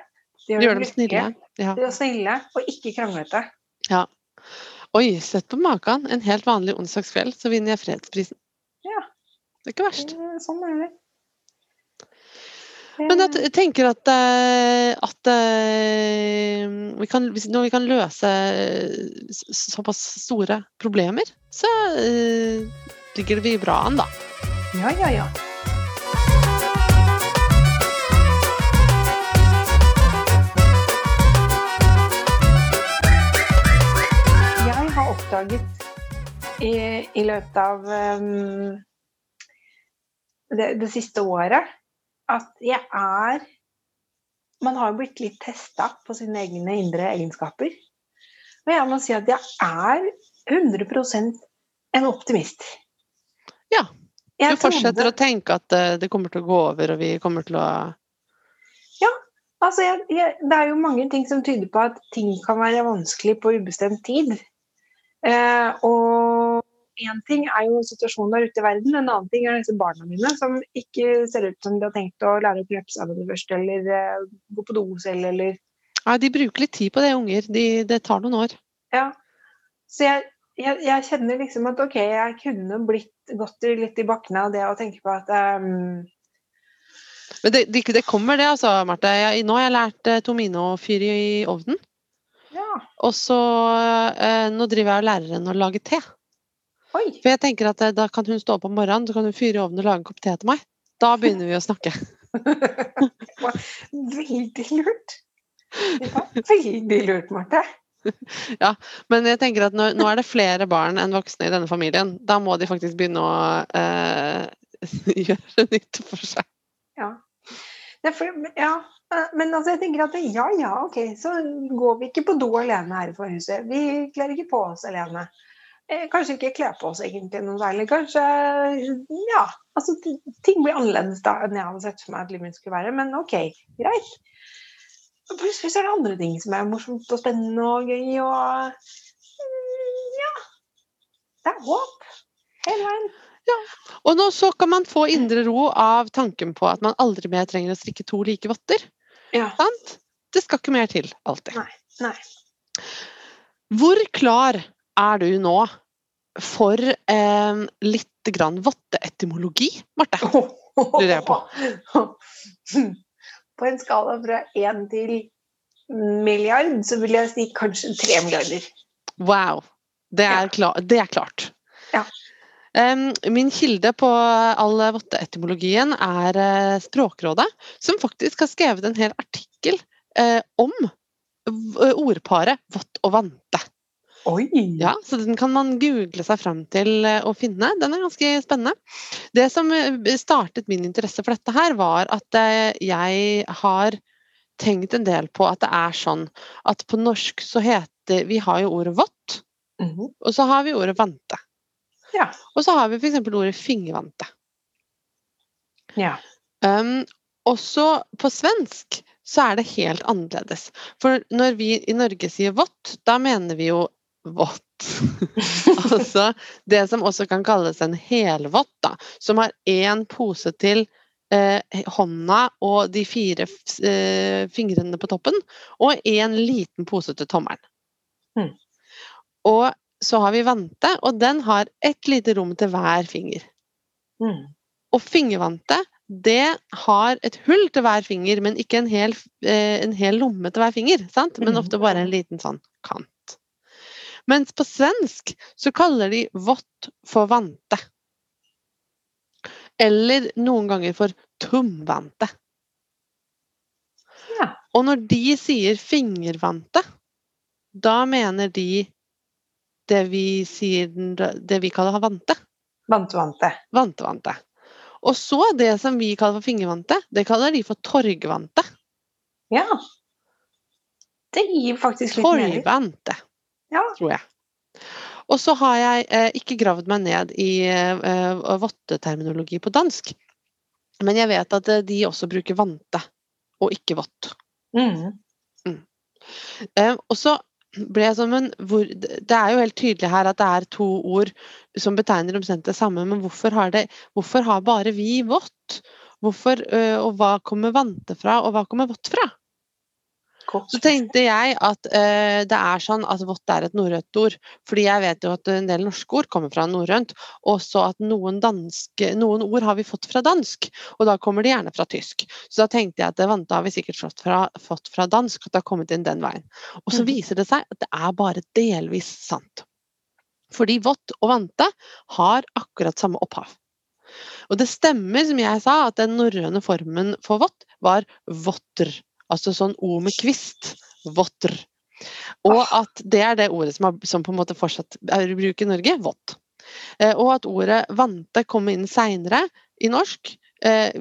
Det Gjør dem snille. Ja. De er snille og ikke kranglete. Oi, sett på maken. En helt vanlig onsdagskveld, så vinner jeg fredsprisen. Det er ikke verst. Eh, Sånn er det. Men Eh, jeg tenker at, eh, at eh, vi kan, når vi kan løse eh, såpass store problemer, så eh, ligger vi bra an, da. Ja, ja, ja. Jeg har oppdaget i, i løpet av um, det, det siste året at jeg er Man har jo blitt litt testa på sine egne indre egenskaper. Og jeg må si at jeg er 100% en optimist. Ja, Du fortsetter å tenke at eh, det kommer til å gå over, og vi kommer til å Ja. Altså, jeg, jeg, det er jo mange ting som tyder på at ting kan være vanskelig på ubestemt tid. Eh, og én ting er jo situasjonen der ute i verden, en annen ting er disse barna mine som ikke ser ut som de har tenkt å lære å kneppe av det første, eller eh, gå på do selv, eller Nei, de bruker litt tid på det, unger. De, det tar noen år. Ja. Så jeg, jeg, jeg kjenner liksom at ok, jeg kunne blitt gått litt i bakkene av det å tenke på at um, Men det, det, det kommer det, altså, Marte. Jeg, nå har jeg lært eh, Tomino-fyr i ovnen. Ja, Og så eh, Nå driver jeg og lærer henne å lage te. Oi. For jeg tenker at eh, da kan hun stå opp om morgenen, så kan hun fyre i ovnen og lage en kopp te til meg. Da begynner vi å snakke. (laughs) Veldig lurt. Ja, veldig lurt, Marte. (laughs) Men jeg tenker at nå, nå er det flere barn enn voksne i denne familien. Da må de faktisk begynne å eh, (laughs) gjøre nytte for seg. Ja. Det for, ja. Men altså, jeg tenker at ja, ja, ok, så går vi ikke på do alene her i forhuset. Vi kler ikke på oss alene. Eh, Kanskje ikke kle på oss egentlig noe særlig. Kanskje Ja. Altså, ting blir annerledes da enn jeg hadde sett for meg at livet mitt skulle være. Men ok, greit. Plutselig så er det andre ting som er morsomt og spennende og gøy og mm, Ja. Det er håp hele veien. Og nå så kan man få indre ro av tanken på at man aldri mer trenger å strikke to like votter. Ja. Sant? Det skal ikke mer til, alltid. Nei. Hvor klar er du nå for eh, litt grann votteetymologi, Marte? (laughs) Lurer jeg på. (laughs) På en skala fra én til milliard, så vil jeg si kanskje tre milliarder. Wow. Det er, klar, det er klart. Ja. Min kilde på all votteetymologien er eh, Språkrådet, som faktisk har skrevet en hel artikkel eh, om ordparet vått og vante. Oi! Ja, så den kan man google seg fram til eh, å finne. Den er ganske spennende. Det som eh, startet min interesse for dette her, var at eh, jeg har tenkt en del på at det er sånn at på norsk så heter Vi har jo ordet vått, Mhm. og så har vi ordet vante. Ja. Og så har vi f.eks. ordet fingervante. ja. Um, også på svensk så er det helt annerledes. For når vi i Norge sier vått, da mener vi jo vått. (laughs) altså det som også kan kalles en helvott, da. Som har én pose til eh, hånda og de fire eh, fingrene på toppen, og én liten pose til tommelen. Mm. Og så har vi vante, og den har ett lite rom til hver finger. Mm. Og fingervante, det har et hull til hver finger, men ikke en hel, eh, en hel lomme til hver finger. Sant? Men Mhm. ofte bare en liten sånn kant. Mens på svensk så kaller de vått for vante. Eller noen ganger for tumvante. Ja. Og når de sier fingervante, da mener de det vi, sier, det vi kaller vante. Vante-vante. Vantevante. Og så det som vi kaller for fingervante, det kaller de for torgvante. Ja. Det gir faktisk litt mening. Torgvante, Ja. tror jeg. Og så har jeg eh, ikke gravd meg ned i eh, votteterminologi på dansk. Men jeg vet at eh, de også bruker vante, og ikke vått. Mm. Eh, og så ble jeg sånn, men hvor, Det er jo helt tydelig her at det er to ord som betegner omtrent det samme, men hvorfor har, det, hvorfor har bare vi vått? Hvorfor, og hva kommer vante fra, og hva kommer vått fra? Så tenkte jeg at uh, det er sånn at vått er et norrønt ord. Fordi jeg vet jo at en del norske ord kommer fra norrønt. Og så at noen, danske, noen ord har vi fått fra dansk, og da kommer de gjerne fra tysk. Så da tenkte jeg at vante har vi sikkert fått fra, fått fra dansk, at det har kommet inn den veien. Og så Mhm. viser det seg at det er bare delvis sant. Fordi vått og vante har akkurat samme opphav. Og det stemmer, som jeg sa, at den norrøne formen for vått var votter. Altså sånn O med kvist. Votter. Og at det er det ordet som, har, som på en måte fortsatt er i bruk i Norge. Vått. Eh, og at ordet vante kom inn seinere i norsk. eh,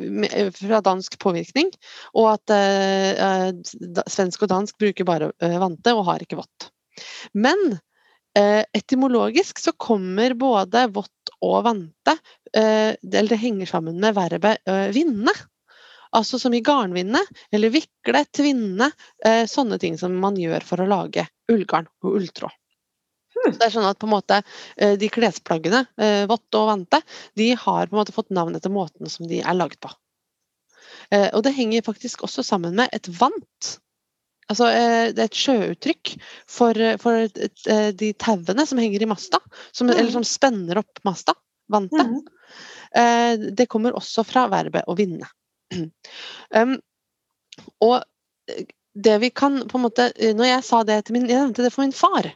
Fra dansk påvirkning. Og at eh, eh, svensk og dansk bruker bare eh, vante og har ikke vått. Men eh, etymologisk så kommer både vått og vante eh, Eller det henger sammen med verbet eh, vinne. Altså som i garnvinne, eller vikle, tvinne. Eh, sånne ting som man gjør for å lage ullgarn og ulltråd. Hmm. Det er sånn at på en måte eh, de klesplaggene, eh, vått og vante, de har på en måte fått navn etter måten som de er lagd på. Eh, og det henger faktisk også sammen med et vant. Altså eh, det er et sjøuttrykk for, eh, for de tauene som henger i masta, som, eller Mhm. som spenner opp masta. Vante. Mhm. Eh, det kommer også fra verbet å vinne. (clears throat) um, og eh, det vi kan på en måte eh, Når jeg sa det til min Jeg nevnte det for min far.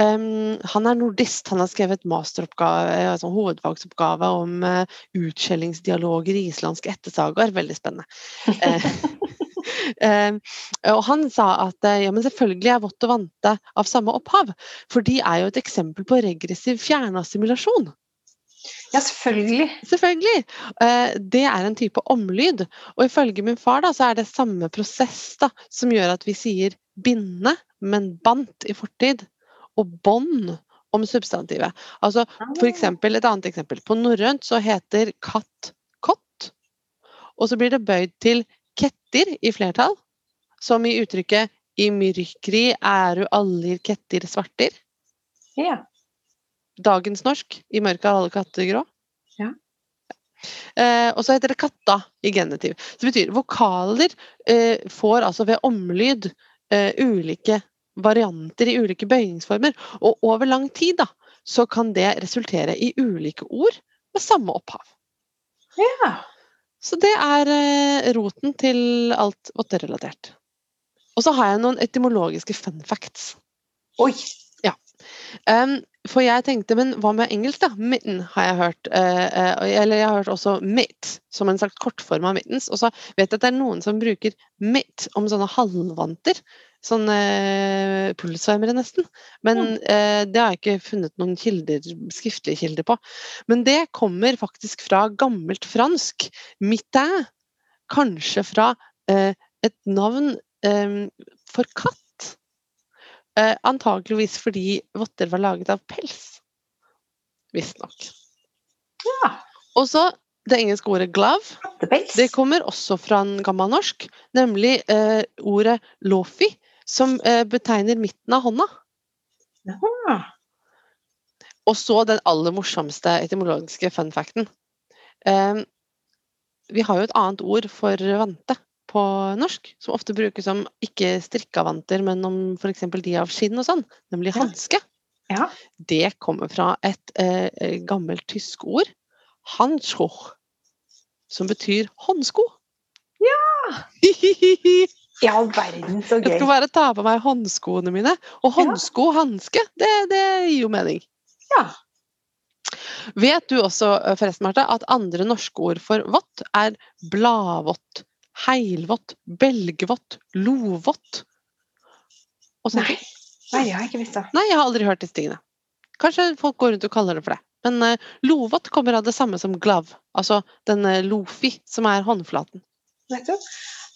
Um, han er nordist. Han har skrevet masteroppgave, altså hovedfagsoppgave om uh, utskjellingsdialoger i islandske ettersagaer. Veldig spennende. Eh, (laughs) um, og han sa at eh, ja, men selvfølgelig er vått og vante av samme opphav. For de er jo et eksempel på regressiv fjernassimilasjon. Ja, selvfølgelig. Selvfølgelig. Eh, det er en type omlyd. Og ifølge min far da, så er det samme prosess da, som gjør at vi sier binde, men bandt i fortid, og bånd om substantivet. Altså for eksempel, Et annet eksempel. På norrønt så heter katt kott, og så blir det bøyd til ketter i flertall, som i uttrykket i myrkri æru allir kettir svartir. Ja. Dagens norsk. I mørket er alle katter grå. Ja. Eh, og så heter det katta i genitiv. Så det betyr vokaler eh, får altså ved omlyd eh, ulike varianter i ulike bøyningsformer. Og over lang tid da, så kan det resultere i ulike ord med samme opphav. ja. Så det er eh, roten til alt votterelatert. Og så har jeg noen etymologiske fun facts. Oi. Um, for jeg tenkte, men hva med engelsk, da? Mitten har jeg hørt. eh, eh, eller jeg har hørt også mitt, som en slags kortform av mittens. Og så vet jeg at det er noen som bruker mitt om sånne halvvanter. Sånne pulsvarmere, nesten. Men eh, det har jeg ikke funnet noen kilder, skriftlige kilder på. Men det kommer faktisk fra gammelt fransk. Mitin. Kanskje fra eh, et navn eh, for katt. Eh, antakeligvis fordi votter var laget av pels. Visstnok. Ja. Og så det engelske ordet 'glove'. Det kommer også fra en gammelnorsk, nemlig eh, ordet 'lofi', som eh, betegner midten av hånda. Ja. Og så den aller morsomste etymologiske fun facten. Eh, vi har jo et annet ord for vante på norsk, som ofte brukes om ikke strikka vanter, men om f.eks. de av skinn og sånn, nemlig hanske. Ja. Det kommer fra et eh, eh, gammelt tysk ord, 'handschuch', som betyr håndsko. Ja! (laughs) I all verden, så gøy. Jeg skal bare ta på meg håndskoene mine. Og håndsko og hanske, det, det gir jo mening. Ja. Vet du også, eh, forresten, Marte, at andre norske ord for vått er bladvått, heilvått, belgvått, lovått? Nei. Nei, det har jeg ikke visst. det Nei, jeg har aldri hørt disse tingene. Kanskje folk går rundt og kaller det for det. Men uh, lovått kommer av det samme som glav, altså den uh, lofi, som er håndflaten. Nettopp.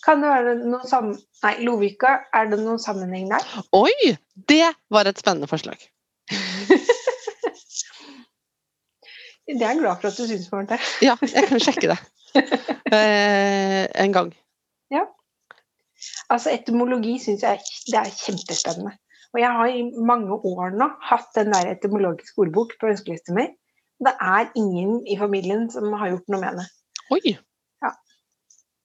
Kan det være noen sam... Nei, Lovika, er det noen sammenheng der? Oi! Det var et spennende forslag. Det er jeg glad for at du syns, Marte. (laughs) Ja, jeg kan sjekke det. Eh, en gang. Altså, etymologi syns jeg det er kjempespennende. Og jeg har i mange år nå hatt den der etymologiske ordbok på ønskelista mi. Det er ingen i familien som har gjort noe med det. Oi!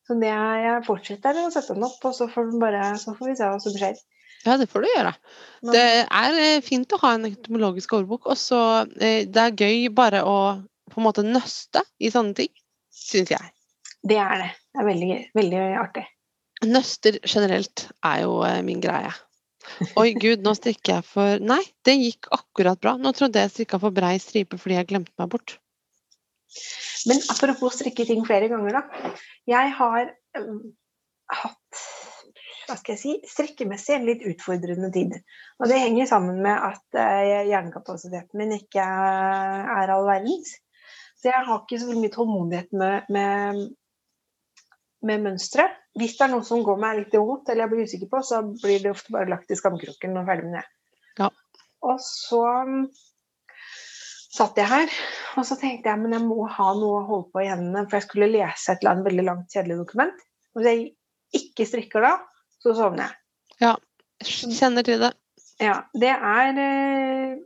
Så det er, jeg fortsetter å sette den opp, og så får, vi bare, så får vi se hva som skjer. Ja, det får du gjøre. Men- Det er eh, fint å ha en etymologisk ordbok, og så eh, det er gøy bare å på en måte nøste i sånne ting, syns jeg. Det er det. Det er veldig, veldig artig. Nøster generelt er jo eh, min greie. Oi, gud, nå strikker jeg for Nei, det gikk akkurat bra. Nå trodde jeg strikka for brei stripe fordi jeg glemte meg bort. Men apropos strikke ting flere ganger, da. Jeg har um, hatt hva skal jeg si, strikkemessig en litt utfordrende tid. Og det henger sammen med at eh, hjernekapasiteten min ikke er all verdens. Så jeg har ikke så mye tålmodighet med, med, med mønstre. Hvis det er noe som går meg litt imot, eller jeg blir usikker på, så blir det ofte bare lagt i skamkroken og ferdig med det. Ja. Og så um, satt jeg her, og så tenkte jeg men jeg må ha noe å holde på i hendene, for jeg skulle lese et eller annet veldig langt, kjedelig dokument. Og hvis jeg ikke strikker da, så sovner jeg. Ja. Kjenner til det. Ja, det er eh,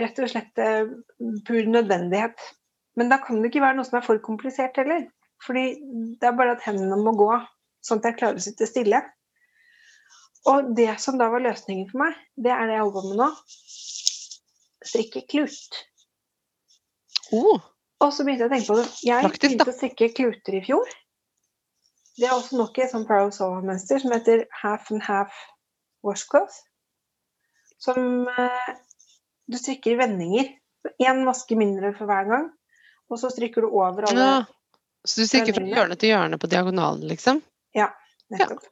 rett og slett eh, pur nødvendighet. Men da kan det ikke være noe som er for komplisert heller. Fordi det er bare at hendene må gå, sånn at jeg klarer å sitte stille. Og det som da var løsningen for meg, det er det jeg holder på med nå. Strikke klut. Oh, Og så begynte jeg å tenke på det. Jeg Praktisk, begynte å strikke kluter i fjor. Det er også et sånn Pro Sofa-mønster som heter half and half washcloth. Som eh, du strikker i vendinger. Én maske mindre for hver gang. Og så strikker du over alle ja. Så du strikker fra hjørne til hjørne på diagonalen, liksom? Ja, nettopp.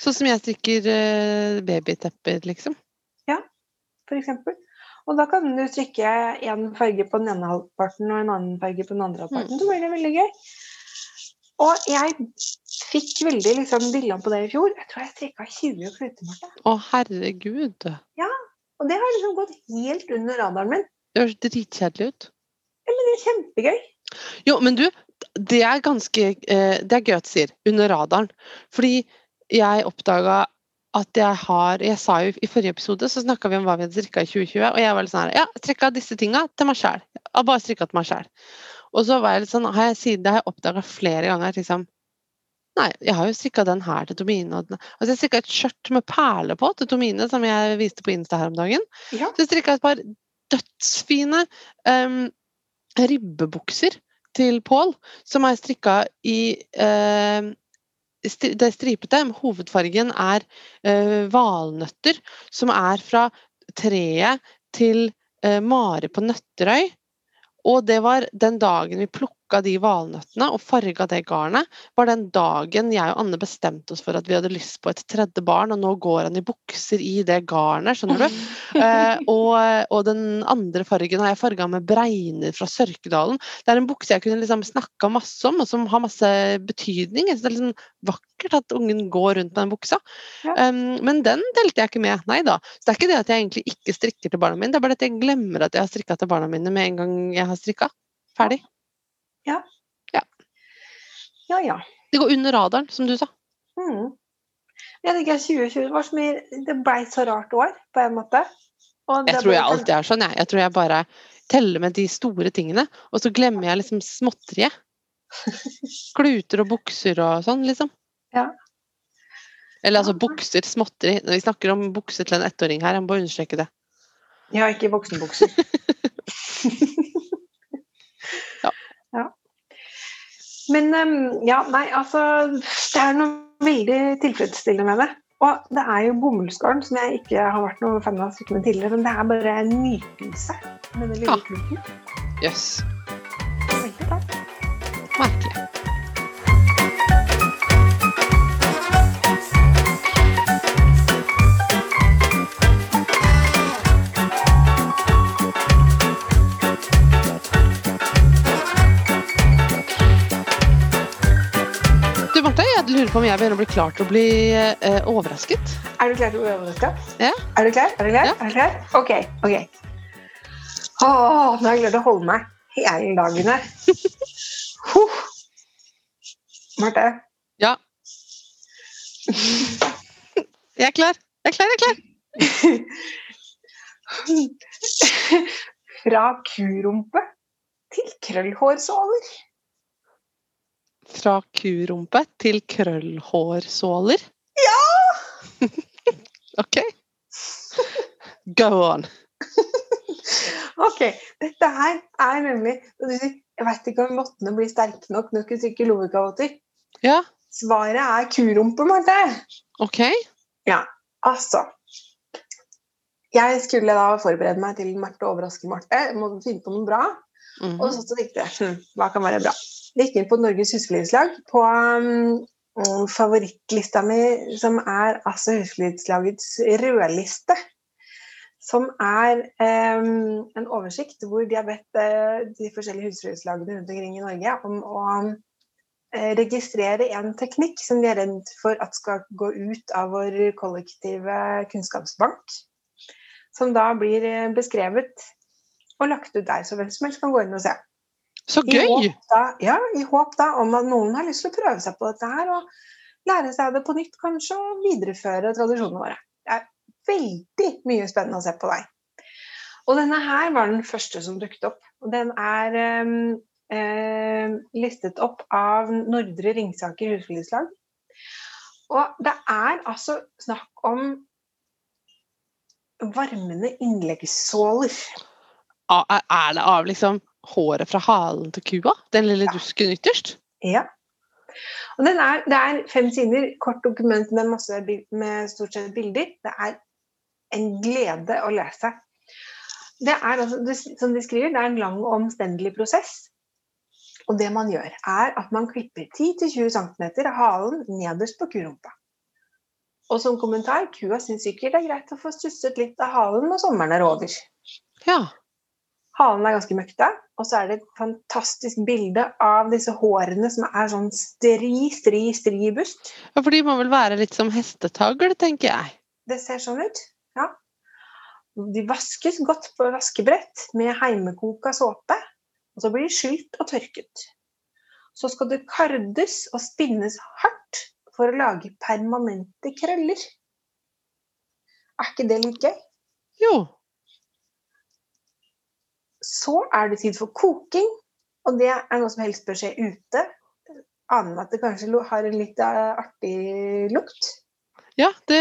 Sånn som jeg strikker eh, babytepper, liksom? For eksempel. Og da kan du strikke én farge på den ene halvparten og en annen farge på den andre halvparten. Så blir det veldig gøy. Og jeg fikk veldig liksom, dilla på det i fjor. Jeg tror jeg strikka 20 kluter. Marte. Å, herregud. Ja. Og det har liksom gått helt under radaren min. Det høres dritkjedelig ut. Ja, men det er kjempegøy. Jo, men du, det er ganske eh, Det er gøy at du sier. Under radaren. Fordi jeg oppdaga at jeg har Jeg sa jo i forrige episode så snakka vi om hva vi hadde strikka i 2020, og jeg var litt sånn her Ja, strikka disse tinga til meg sjæl. Bare strikka til meg sjæl. Og så var jeg litt sånn har jeg, Siden det har jeg oppdaga flere ganger at liksom Nei, jeg har jo strikka den her til Tomine. Altså jeg strikka et skjørt med perle på til Tomine, som jeg viste på Insta her om dagen. Ja. Så jeg strikka et par dødsfine um, ribbebukser til Pål, som er strikka i um, det er stripete. Hovedfargen er uh, valnøtter, som er fra treet til uh, Mare på Nøtterøy. Og det var den dagen vi plukka de valnøttene og farga det garnet, var den dagen jeg og Anne bestemte oss for at vi hadde lyst på et tredje barn, og nå går han i bukser i det garnet, skjønner du. (laughs) Eh, og, og den andre fargen har jeg farga med bregner fra Sørkedalen. Det er en bukse jeg kunne liksom snakka masse om, og som har masse betydning. Det er liksom vakkert at ungen går rundt med den buksa. Ja. Um, men den delte jeg ikke med. Nei da. Så det er ikke det at jeg egentlig ikke strikker til barna mine, det er bare at jeg glemmer at jeg har strikka til barna mine med en gang jeg har strikka. Ferdig. Ja, ja. Det går under radaren, som du sa. Mm. Jeg tenker 2020 var så mye Det blei så rart år, på en måte. Jeg tror jeg alltid er sånn, jeg. Jeg tror jeg bare teller med de store tingene, og så glemmer jeg liksom småtteriet. (laughs) Kluter og bukser og sånn, liksom. Ja. Eller altså bukser, småtteri. Vi snakker om bukser til en ettåring her, jeg må bare understreke det. Ja, ikke voksenbukser. (laughs) Ja. ja. Men ja, nei, altså Det er noe veldig tilfredsstillende med det. Og det er jo bomullsgarn, som jeg ikke har vært noen fan av tidligere, men det er bare en nytelse med den lille Ja. klumpen. Jøss. Lurer på om jeg begynner å bli klar til å bli eh, overrasket. Er du klar til å bli overrasket? Ja. Er du klar? Er du klar? Ja. Er du klar? OK. ok. Åh, nå har jeg klart å holde meg hele dagen her. (laughs) Huh. Marte, Ja. Jeg er klar. Jeg er klar, jeg er klar. (laughs) fra kurumpe til krøllhårsåler. Fra kurumpe til krøllhårsåler. Ja! (laughs) OK. Go on. (laughs) Ok, dette her er nemlig Jeg vet ikke om vottene blir sterke nok når du trykker strikke. Ja, Svaret er kurumpe, Marte. OK. Ja, Altså Jeg skulle da forberede meg til Marte overrasker Marte. Måtte finne på noe bra. Mhm. Og så tenkte jeg hm, hva kan være bra? Gikk inn på Norges husflidslag på um, favorittlista mi, som er altså Husflidslagets rødliste. Som er um, en oversikt hvor de har bedt uh, de forskjellige husflidslagene rundt omkring i Norge om å um, registrere en teknikk som de er redd for at skal gå ut av vår kollektive kunnskapsbank. Som da blir eh, beskrevet og lagt ut der, så hvem som helst kan gå inn og se. Så I gøy! håp, da, ja, I håp da om at noen har lyst til å prøve seg på dette her, og lære seg det på nytt kanskje, og videreføre tradisjonene våre. Det er veldig mye spennende å se på deg. Og denne her var den første som dukket opp. Og den er em, eh, listet opp av Nordre Ringsaker husflidslag. Og det er altså snakk om varmende innleggssåler. Er det av liksom håret fra halen til kua? Den lille Ja. dusken ytterst? Ja. Og den er, det er fem sider, kort dokument med, masse, med stort sett bilder. Det er en glede å lese. Det er altså, som de skriver, det er en lang og omstendelig prosess. Og det man gjør, er at man klipper 10-20 cm av halen nederst på kurumpa. Og som kommentar, kua syns sikkert det er greit å få stusset litt av halen når sommeren er over. Ja. Halen er ganske møkta, og så er det et fantastisk bilde av disse hårene som er sånn stri, stri, stri bust. ja, for de må vel være litt som hestetagl, tenker jeg. Det ser sånn ut. Ja. De vaskes godt på vaskebrett med heimekoka såpe, og så blir de skylt og tørket. Så skal det kardes og spinnes hardt for å lage permanente krøller. Er ikke det litt gøy? Jo. Så er det tid for koking, og det er noe som helst bør skje ute. Aner meg at det kanskje har en litt eh, artig lukt. Ja, det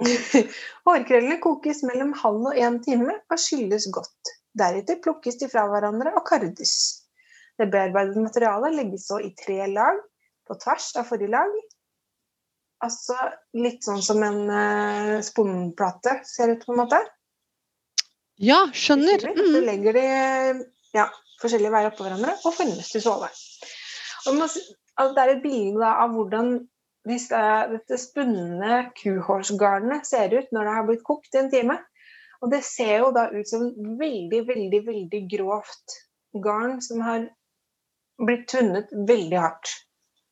(laughs) Hårkrøllene kokes mellom halv og en time og skylles godt. Deretter plukkes de fra hverandre og kardes. Det bearbeidede materialet legges så i tre lag på tvers av forrige lag. Altså litt sånn som en uh, sponplate ser ut på en måte. Ja, skjønner. Så Mm. legger de ja, forskjellige veier oppå hverandre og formes til sove. Altså det er et bilde av hvordan disse, dette spunne kuhårsgarnet ser ut når det har blitt kokt i en time. Og det ser jo da ut som veldig, veldig, veldig grovt garn som har blitt tvunnet veldig hardt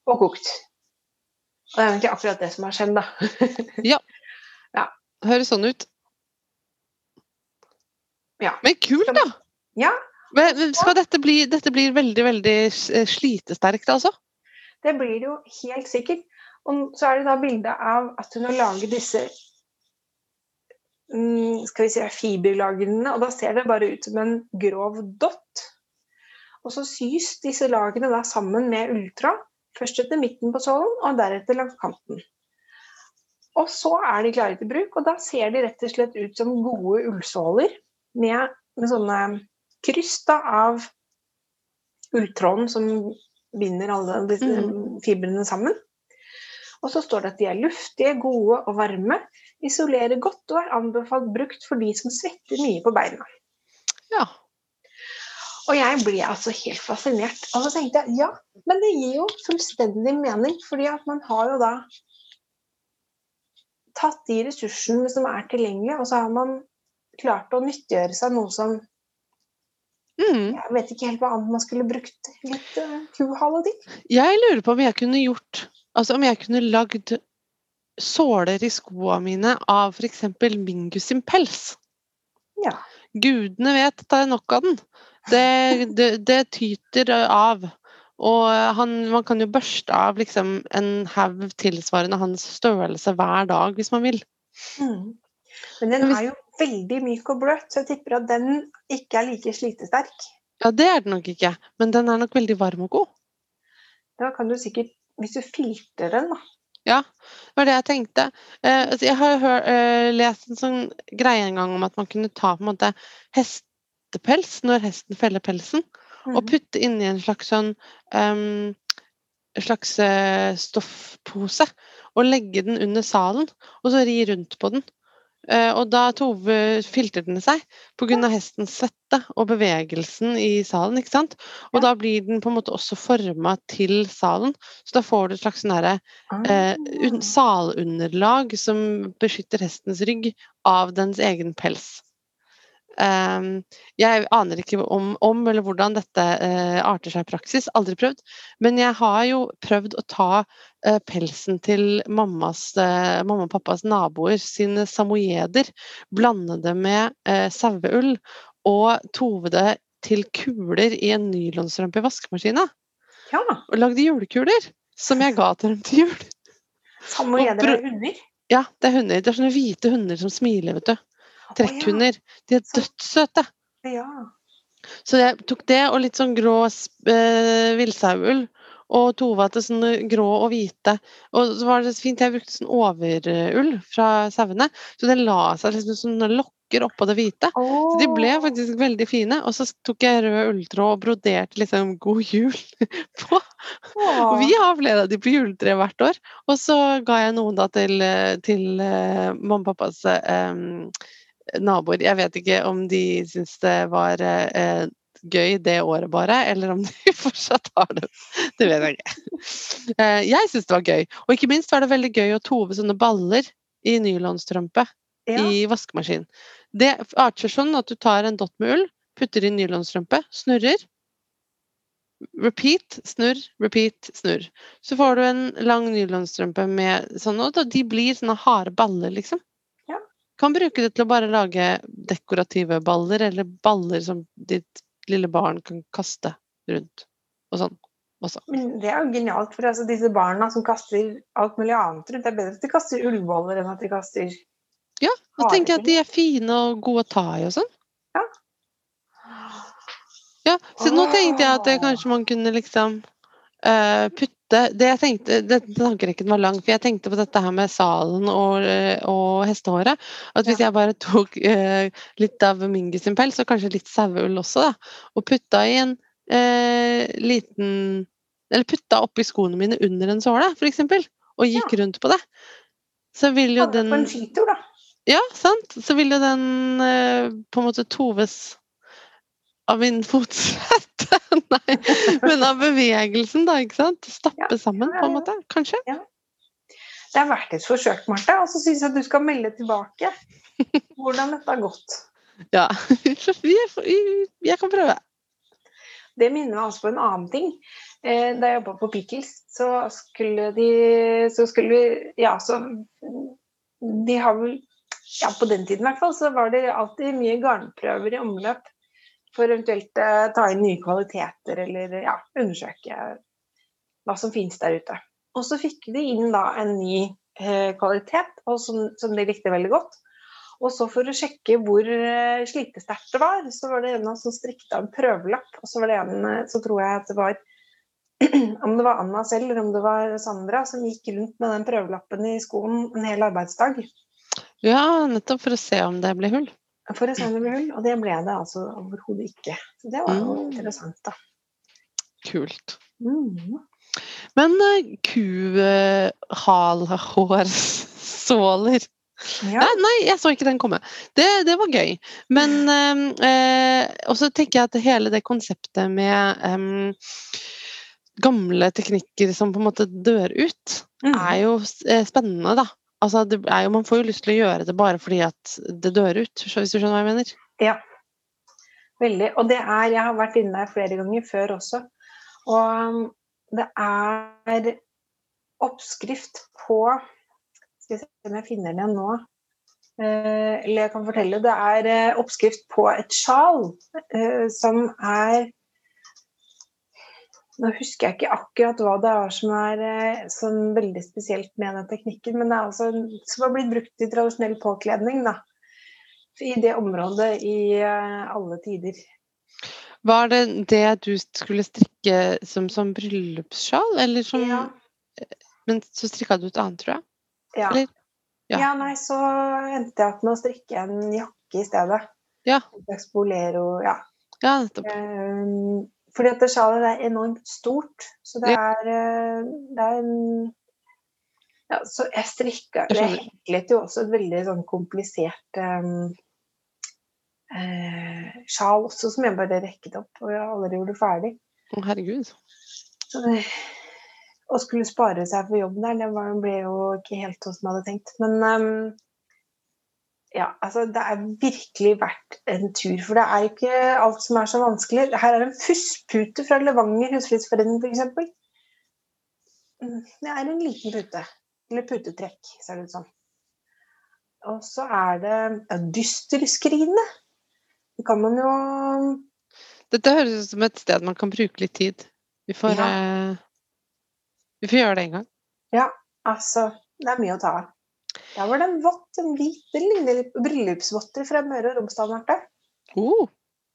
og kokt. Og det er egentlig akkurat det som har skjedd, da. (laughs) Høres sånn ut. Ja. Men kult, da! Ja, Men, skal dette bli Dette blir veldig, veldig slitesterkt, altså? Det blir det jo helt sikkert. Og så er det da bilde av at hun har laget disse mm, skal vi si fiberlagene, og da ser det bare ut som en grov dott. Og så sys disse lagene da sammen med ulltråd. Først etter midten på sålen, og deretter langs kanten. Og så er de klare til bruk, og da ser de rett og slett ut som gode ullsåler med, med sånne kryss da, av ulltråden som binder alle disse fibrene sammen. Og så står det at de er luftige, gode og varme, isolerer godt og er anbefalt brukt for de som svetter mye på beina. Ja. Og jeg ble altså helt fascinert. Og så tenkte jeg ja, men det gir jo fullstendig mening, fordi at man har jo da tatt de ressursene som er tilgjengelige, og så har man klart å nyttiggjøre seg noe som Mm. Jeg vet ikke helt hva annet man skulle brukt litt uh, kuhale til. Jeg lurer på om jeg kunne gjort Altså om jeg kunne lagd såler i skoene mine av f.eks. Mingus sin pels. Ja. Gudene vet at det er nok av den. Det, det, det tyter av. Og han, man kan jo børste av liksom en haug tilsvarende hans størrelse hver dag hvis man vil. Mm. Men den er jo veldig myk og bløt, så jeg tipper at den ikke er like slitesterk. Ja, det er den nok ikke, men den er nok veldig varm og god. Da kan du sikkert, hvis du filtrer den, da Ja, det var det jeg tenkte. Eh, altså jeg har hør, eh, lest en sånn greie en gang om at man kunne ta på en måte hestepels når hesten feller pelsen, og Mhm. putte inni en slags sånn um, slags eh, stoffpose, og legge den under salen, og så ri rundt på den. Eh, og da Tove filtret den seg pga. hestens svette og bevegelsen i salen. ikke sant? Og Ja. da blir den på en måte også forma til salen, så da får du et slags sånn eh, Ah. salunderlag som beskytter hestens rygg av dens egen pels. Ehm, jeg aner ikke om, om eller hvordan dette eh, arter seg i praksis, aldri prøvd. Men jeg har jo prøvd å ta eh, pelsen til mammas, eh, mamma og pappas naboer sine samoyeder, blande det med saueull og tove det til kuler i en nylonstrømpe i vaskemaskina. Ja. Og lagde julekuler som jeg ga til dem til jul. Bro- er hunder. Ja, det er hunder. Det er sånne hvite hunder som smiler, vet du. Trekkhunder. De er dødssøte. Ja. Så jeg tok det og litt sånn grå eh, villsauull. Og tova til sånne grå og hvite. Og så var det så fint, jeg brukte sånn overull fra sauene. Så det la seg liksom sånn smykker oppå det hvite. Så de ble faktisk veldig fine. Og så tok jeg rød ulltråd og broderte liksom 'God jul' (laughs) på. Og vi har flere av de på juletreet hvert år. Og så ga jeg noen da til, til uh, mamma og pappas um, naboer. Jeg vet ikke om de syns det var eh, gøy det året bare, eller om de (laughs) fortsatt har det. Det vet jeg ikke. Eh, jeg syns det var gøy. Og ikke minst var det veldig gøy å tove sånne baller i nylonstrømpe ja. i vaskemaskin. Det arter sånn at du tar en dott med ull, putter i nylonstrømpe, snurrer. Repeat, snurr, repeat, snurr. Så får du en lang nylonstrømpe med sånn, og de blir sånne harde baller, liksom. Kan bruke det til å bare lage dekorative baller, eller baller som ditt lille barn kan kaste rundt. Og sånn. Også. Men det er jo genialt, for altså, disse barna som kaster alt mulig annet rundt, det er bedre at de kaster ullboller enn at de kaster ja, og tenker jeg at de er fine og gode å ta i og sånn. Ja. ja. Så nå tenkte jeg at kanskje man kunne liksom uh, putte det jeg tenkte, Denne tankerekken var lang, for jeg tenkte på dette her med salen og, og hestehåret. At hvis jeg bare tok eh, litt av Mingus sin pels, og kanskje litt saueull også, da, og putta i en eh, liten Eller putta oppi skoene mine under en såle, f.eks., og gikk ja. rundt på det, så vil jo den På en skitur, da. Ja, sant. Så vil jo den eh, på en måte toves av min fotsvette. (laughs) Nei, men av bevegelsen, da, ikke sant? Stappe ja, sammen, på en måte. Kanskje. Ja. Det er verdt et forsøk, Marte. Og så syns jeg at du skal melde tilbake hvordan dette har gått. Ja, (laughs) jeg kan prøve. Det minner meg også på en annen ting. Eh, da jeg jobba på Pickles, så skulle de Så skulle vi Ja, så De har vel ja, på den tiden i hvert fall, så var det alltid mye garnprøver i omløp for eventuelt uh, ta inn nye kvaliteter eller ja, undersøke hva som finnes der ute. Og så fikk de inn da en ny uh, kvalitet som, som, de likte veldig godt. Og så for å sjekke hvor uh, slitesterkt det var, så var det en som strikket av en prøvelapp. Og så var det en, så tror jeg at det var (clears throat) om det var Anna selv eller om det var Sandra som gikk rundt med den prøvelappen i skoen en hel arbeidsdag. Ja, nettopp for å se om det ble hull. For et hull, og det ble det altså overhodet ikke. Så det var jo mm. interessant, da. Kult. Mm. Men uh, kuhalhårsåler ja. nei, nei, jeg så ikke den komme. Det, det var gøy. Men uh, uh, Og så tenker jeg at hele det konseptet med um, gamle teknikker som på en måte dør ut, mm. er jo spennende, da. Altså, jo, man får jo lyst til å gjøre det bare fordi at det dør ut, hvis du skjønner hva jeg mener? Ja, veldig. Og det er Jeg har vært inne der flere ganger før også. Og um, det er oppskrift på Skal vi se om jeg finner den nå. Eh, eller jeg kan fortelle. Det er eh, oppskrift på et sjal eh, som er nå husker jeg ikke akkurat hva det er som er eh, sånn veldig spesielt med den teknikken, men det er altså som har blitt brukt i tradisjonell påkledning da, i det området i uh, alle tider. Var det det du skulle strikke som, som bryllupssjal, eller som ja. Men så strikka du et annet, tror jeg? Ja. ja. ja. nei, så endte jeg opp med å strikke en jakke i stedet. Ja. En slags bolero, ja. Ja, nettopp. Um, fordi at sjalet er enormt stort. Så det er, eh, det er en ja, så jeg strikka Det heklet jo også et veldig sånn komplisert um, eh, sjal også, som jeg bare rekket opp, og jeg aldri gjorde ferdig. Å, herregud. Så det, å skulle spare seg for jobben der, det var, ble jo ikke helt sånn som jeg hadde tenkt. Men um, ja, altså det er virkelig verdt en tur. For det er ikke alt som er så vanskelig. Her er en fusspute fra Levanger husflidsforening f.eks. Mm, det er en liten pute. Eller putetrekk, ser det ut som. Og så er det ja, dysterskrinet. Det kan man jo Dette høres ut som et sted man kan bruke litt tid. Vi får, ja. eh, vi får gjøre det en gang. Ja, altså Det er mye å ta av. Ja, var det en vått, en hvit, det ligner litt bryllupsvotter fra Møre og Romsdal, Marte. Oh.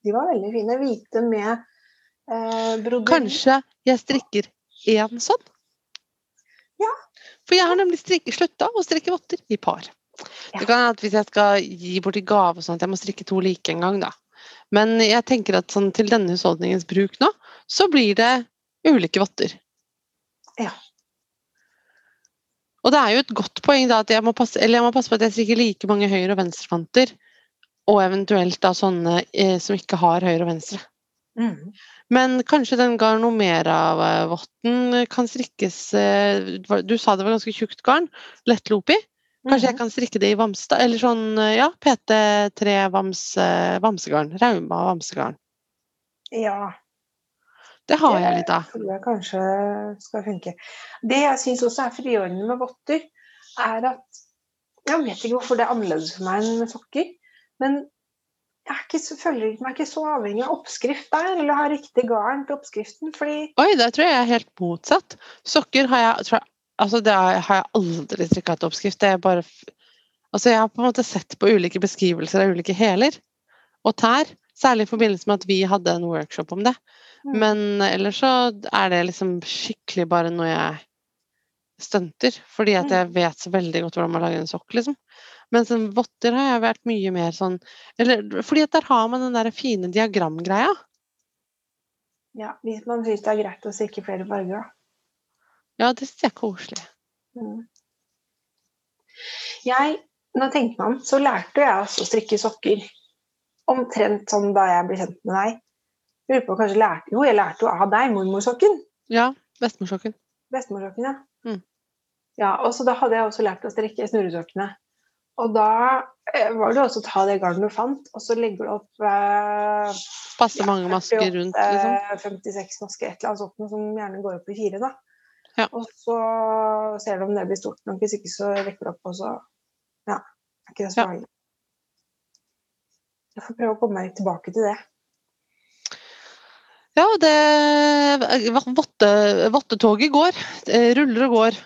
De var veldig fine. Hvite med eh, broderi. Kanskje jeg strikker én sånn? Ja. For jeg har nemlig slutta å strikke votter i par. Det kan hende at hvis jeg skal gi bort i gave og sånn, at jeg må strikke to like en gang, da. Men jeg tenker at sånn, til denne husholdningens bruk nå, så blir det ulike votter. Ja. Og det er jo et godt poeng da at jeg må passe, eller jeg må passe på at jeg strikker like mange høyre- og venstrefanter, og eventuelt da sånne eh, som ikke har høyre og venstre. Mm. Men kanskje den Garnomera-votten kan strikkes eh, Du sa det var ganske tjukt garn. Lettlopi. Kanskje jeg Mhm. kan strikke det i Vamstad, eller sånn eh, ja, PT3 vams, vamsegarn. Rauma vamsegarn. Ja, Det har jeg litt av. tror jeg kanskje skal funke. Det jeg syns også er frigjørende med votter, er at Jeg vet ikke hvorfor det er annerledes for meg enn med sokker, men jeg ikke, føler meg ikke så avhengig av oppskrift der, eller ha riktig garn til oppskriften, fordi Oi, der tror jeg jeg er helt motsatt. Sokker har jeg tror jeg, altså det har har jeg aldri strikka til oppskrift. Det er bare Altså, jeg har på en måte sett på ulike beskrivelser av ulike hæler og tær. Særlig i forbindelse med at vi hadde en workshop om det. Mm. Men ellers så er det liksom skikkelig bare noe jeg stunter. Fordi at jeg vet så veldig godt hvordan man lager en sokk, liksom. Men sånn votter har jeg vært mye mer sånn Eller fordi at der har man den der fine diagramgreia. ja, hvis man syns det er greit å strikke flere farger, da. Ja, det syns jeg er koselig. Mm. Jeg, tenker meg om, så lærte jeg også å strikke sokker omtrent som da jeg ble kjent med deg. Lurer på, kanskje lærte, jo, jeg lærte jo av deg mormorsokken. Ja, bestemorsokken. Bestemorsokken, ja. Mm. Ja, og så da hadde jeg også lært å strikke snurresokkene. Og da eh, var det også å ta det garnet du fant, og så legger du opp eh, Passe ja, mange masker 48, rundt, liksom. 56 masker, et eller annet sånt, som gjerne går opp i fire, da. Ja. Og så ser du om det blir stort nok, hvis ikke så rekker du opp, og så Ja, er ikke det så Ja. Jeg får prøve å komme meg tilbake til det. Ja, det Vottetoget går. Ruller og går,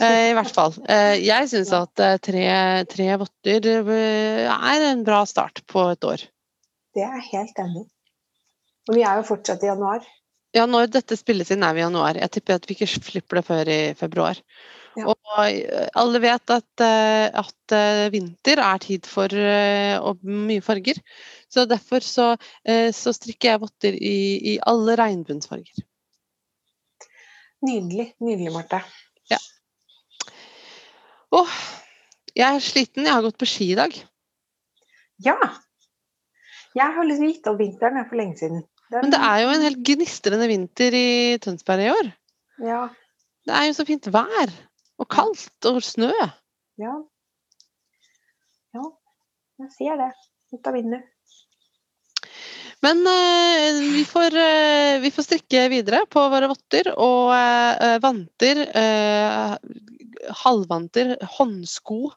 eh, i hvert fall. Eh, Jeg syns at eh, tre, tre votter eh, er en bra start på et år. Det er jeg helt enig i. Og vi er jo fortsatt i januar. Ja, når dette spilles inn er vi i januar. Jeg tipper at vi ikke slipper det før i februar. Ja. Og eh, alle vet at, eh, at eh, vinter er tid for eh, mye farger. Så derfor så, eh, så strikker jeg votter i, i alle regnbuensfarger. Nydelig. Nydelig, Marte. Åh, jeg er sliten. Jeg har gått på ski i dag. Ja! Jeg har liksom gitt opp vinteren for lenge siden. Den- Men det er jo en helt gnistrende vinter i Tønsberg i år. Ja. Det er jo så fint vær. Og kaldt og snø. Ja. Ja, jeg ser det. Ut av vinduet. Men eh, vi, får, eh, vi får strikke videre på våre votter og eh, vanter, halvvanter, håndsko,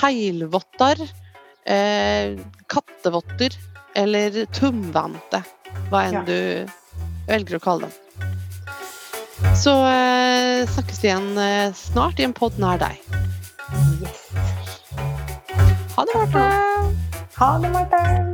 heilvotter, kattevotter eller tumvante. Hva enn du velger å kalle dem. Så eh, snakkes vi igjen eh, snart i en pod nær deg. Yes. Ha det, Marte! Ha det, Marte.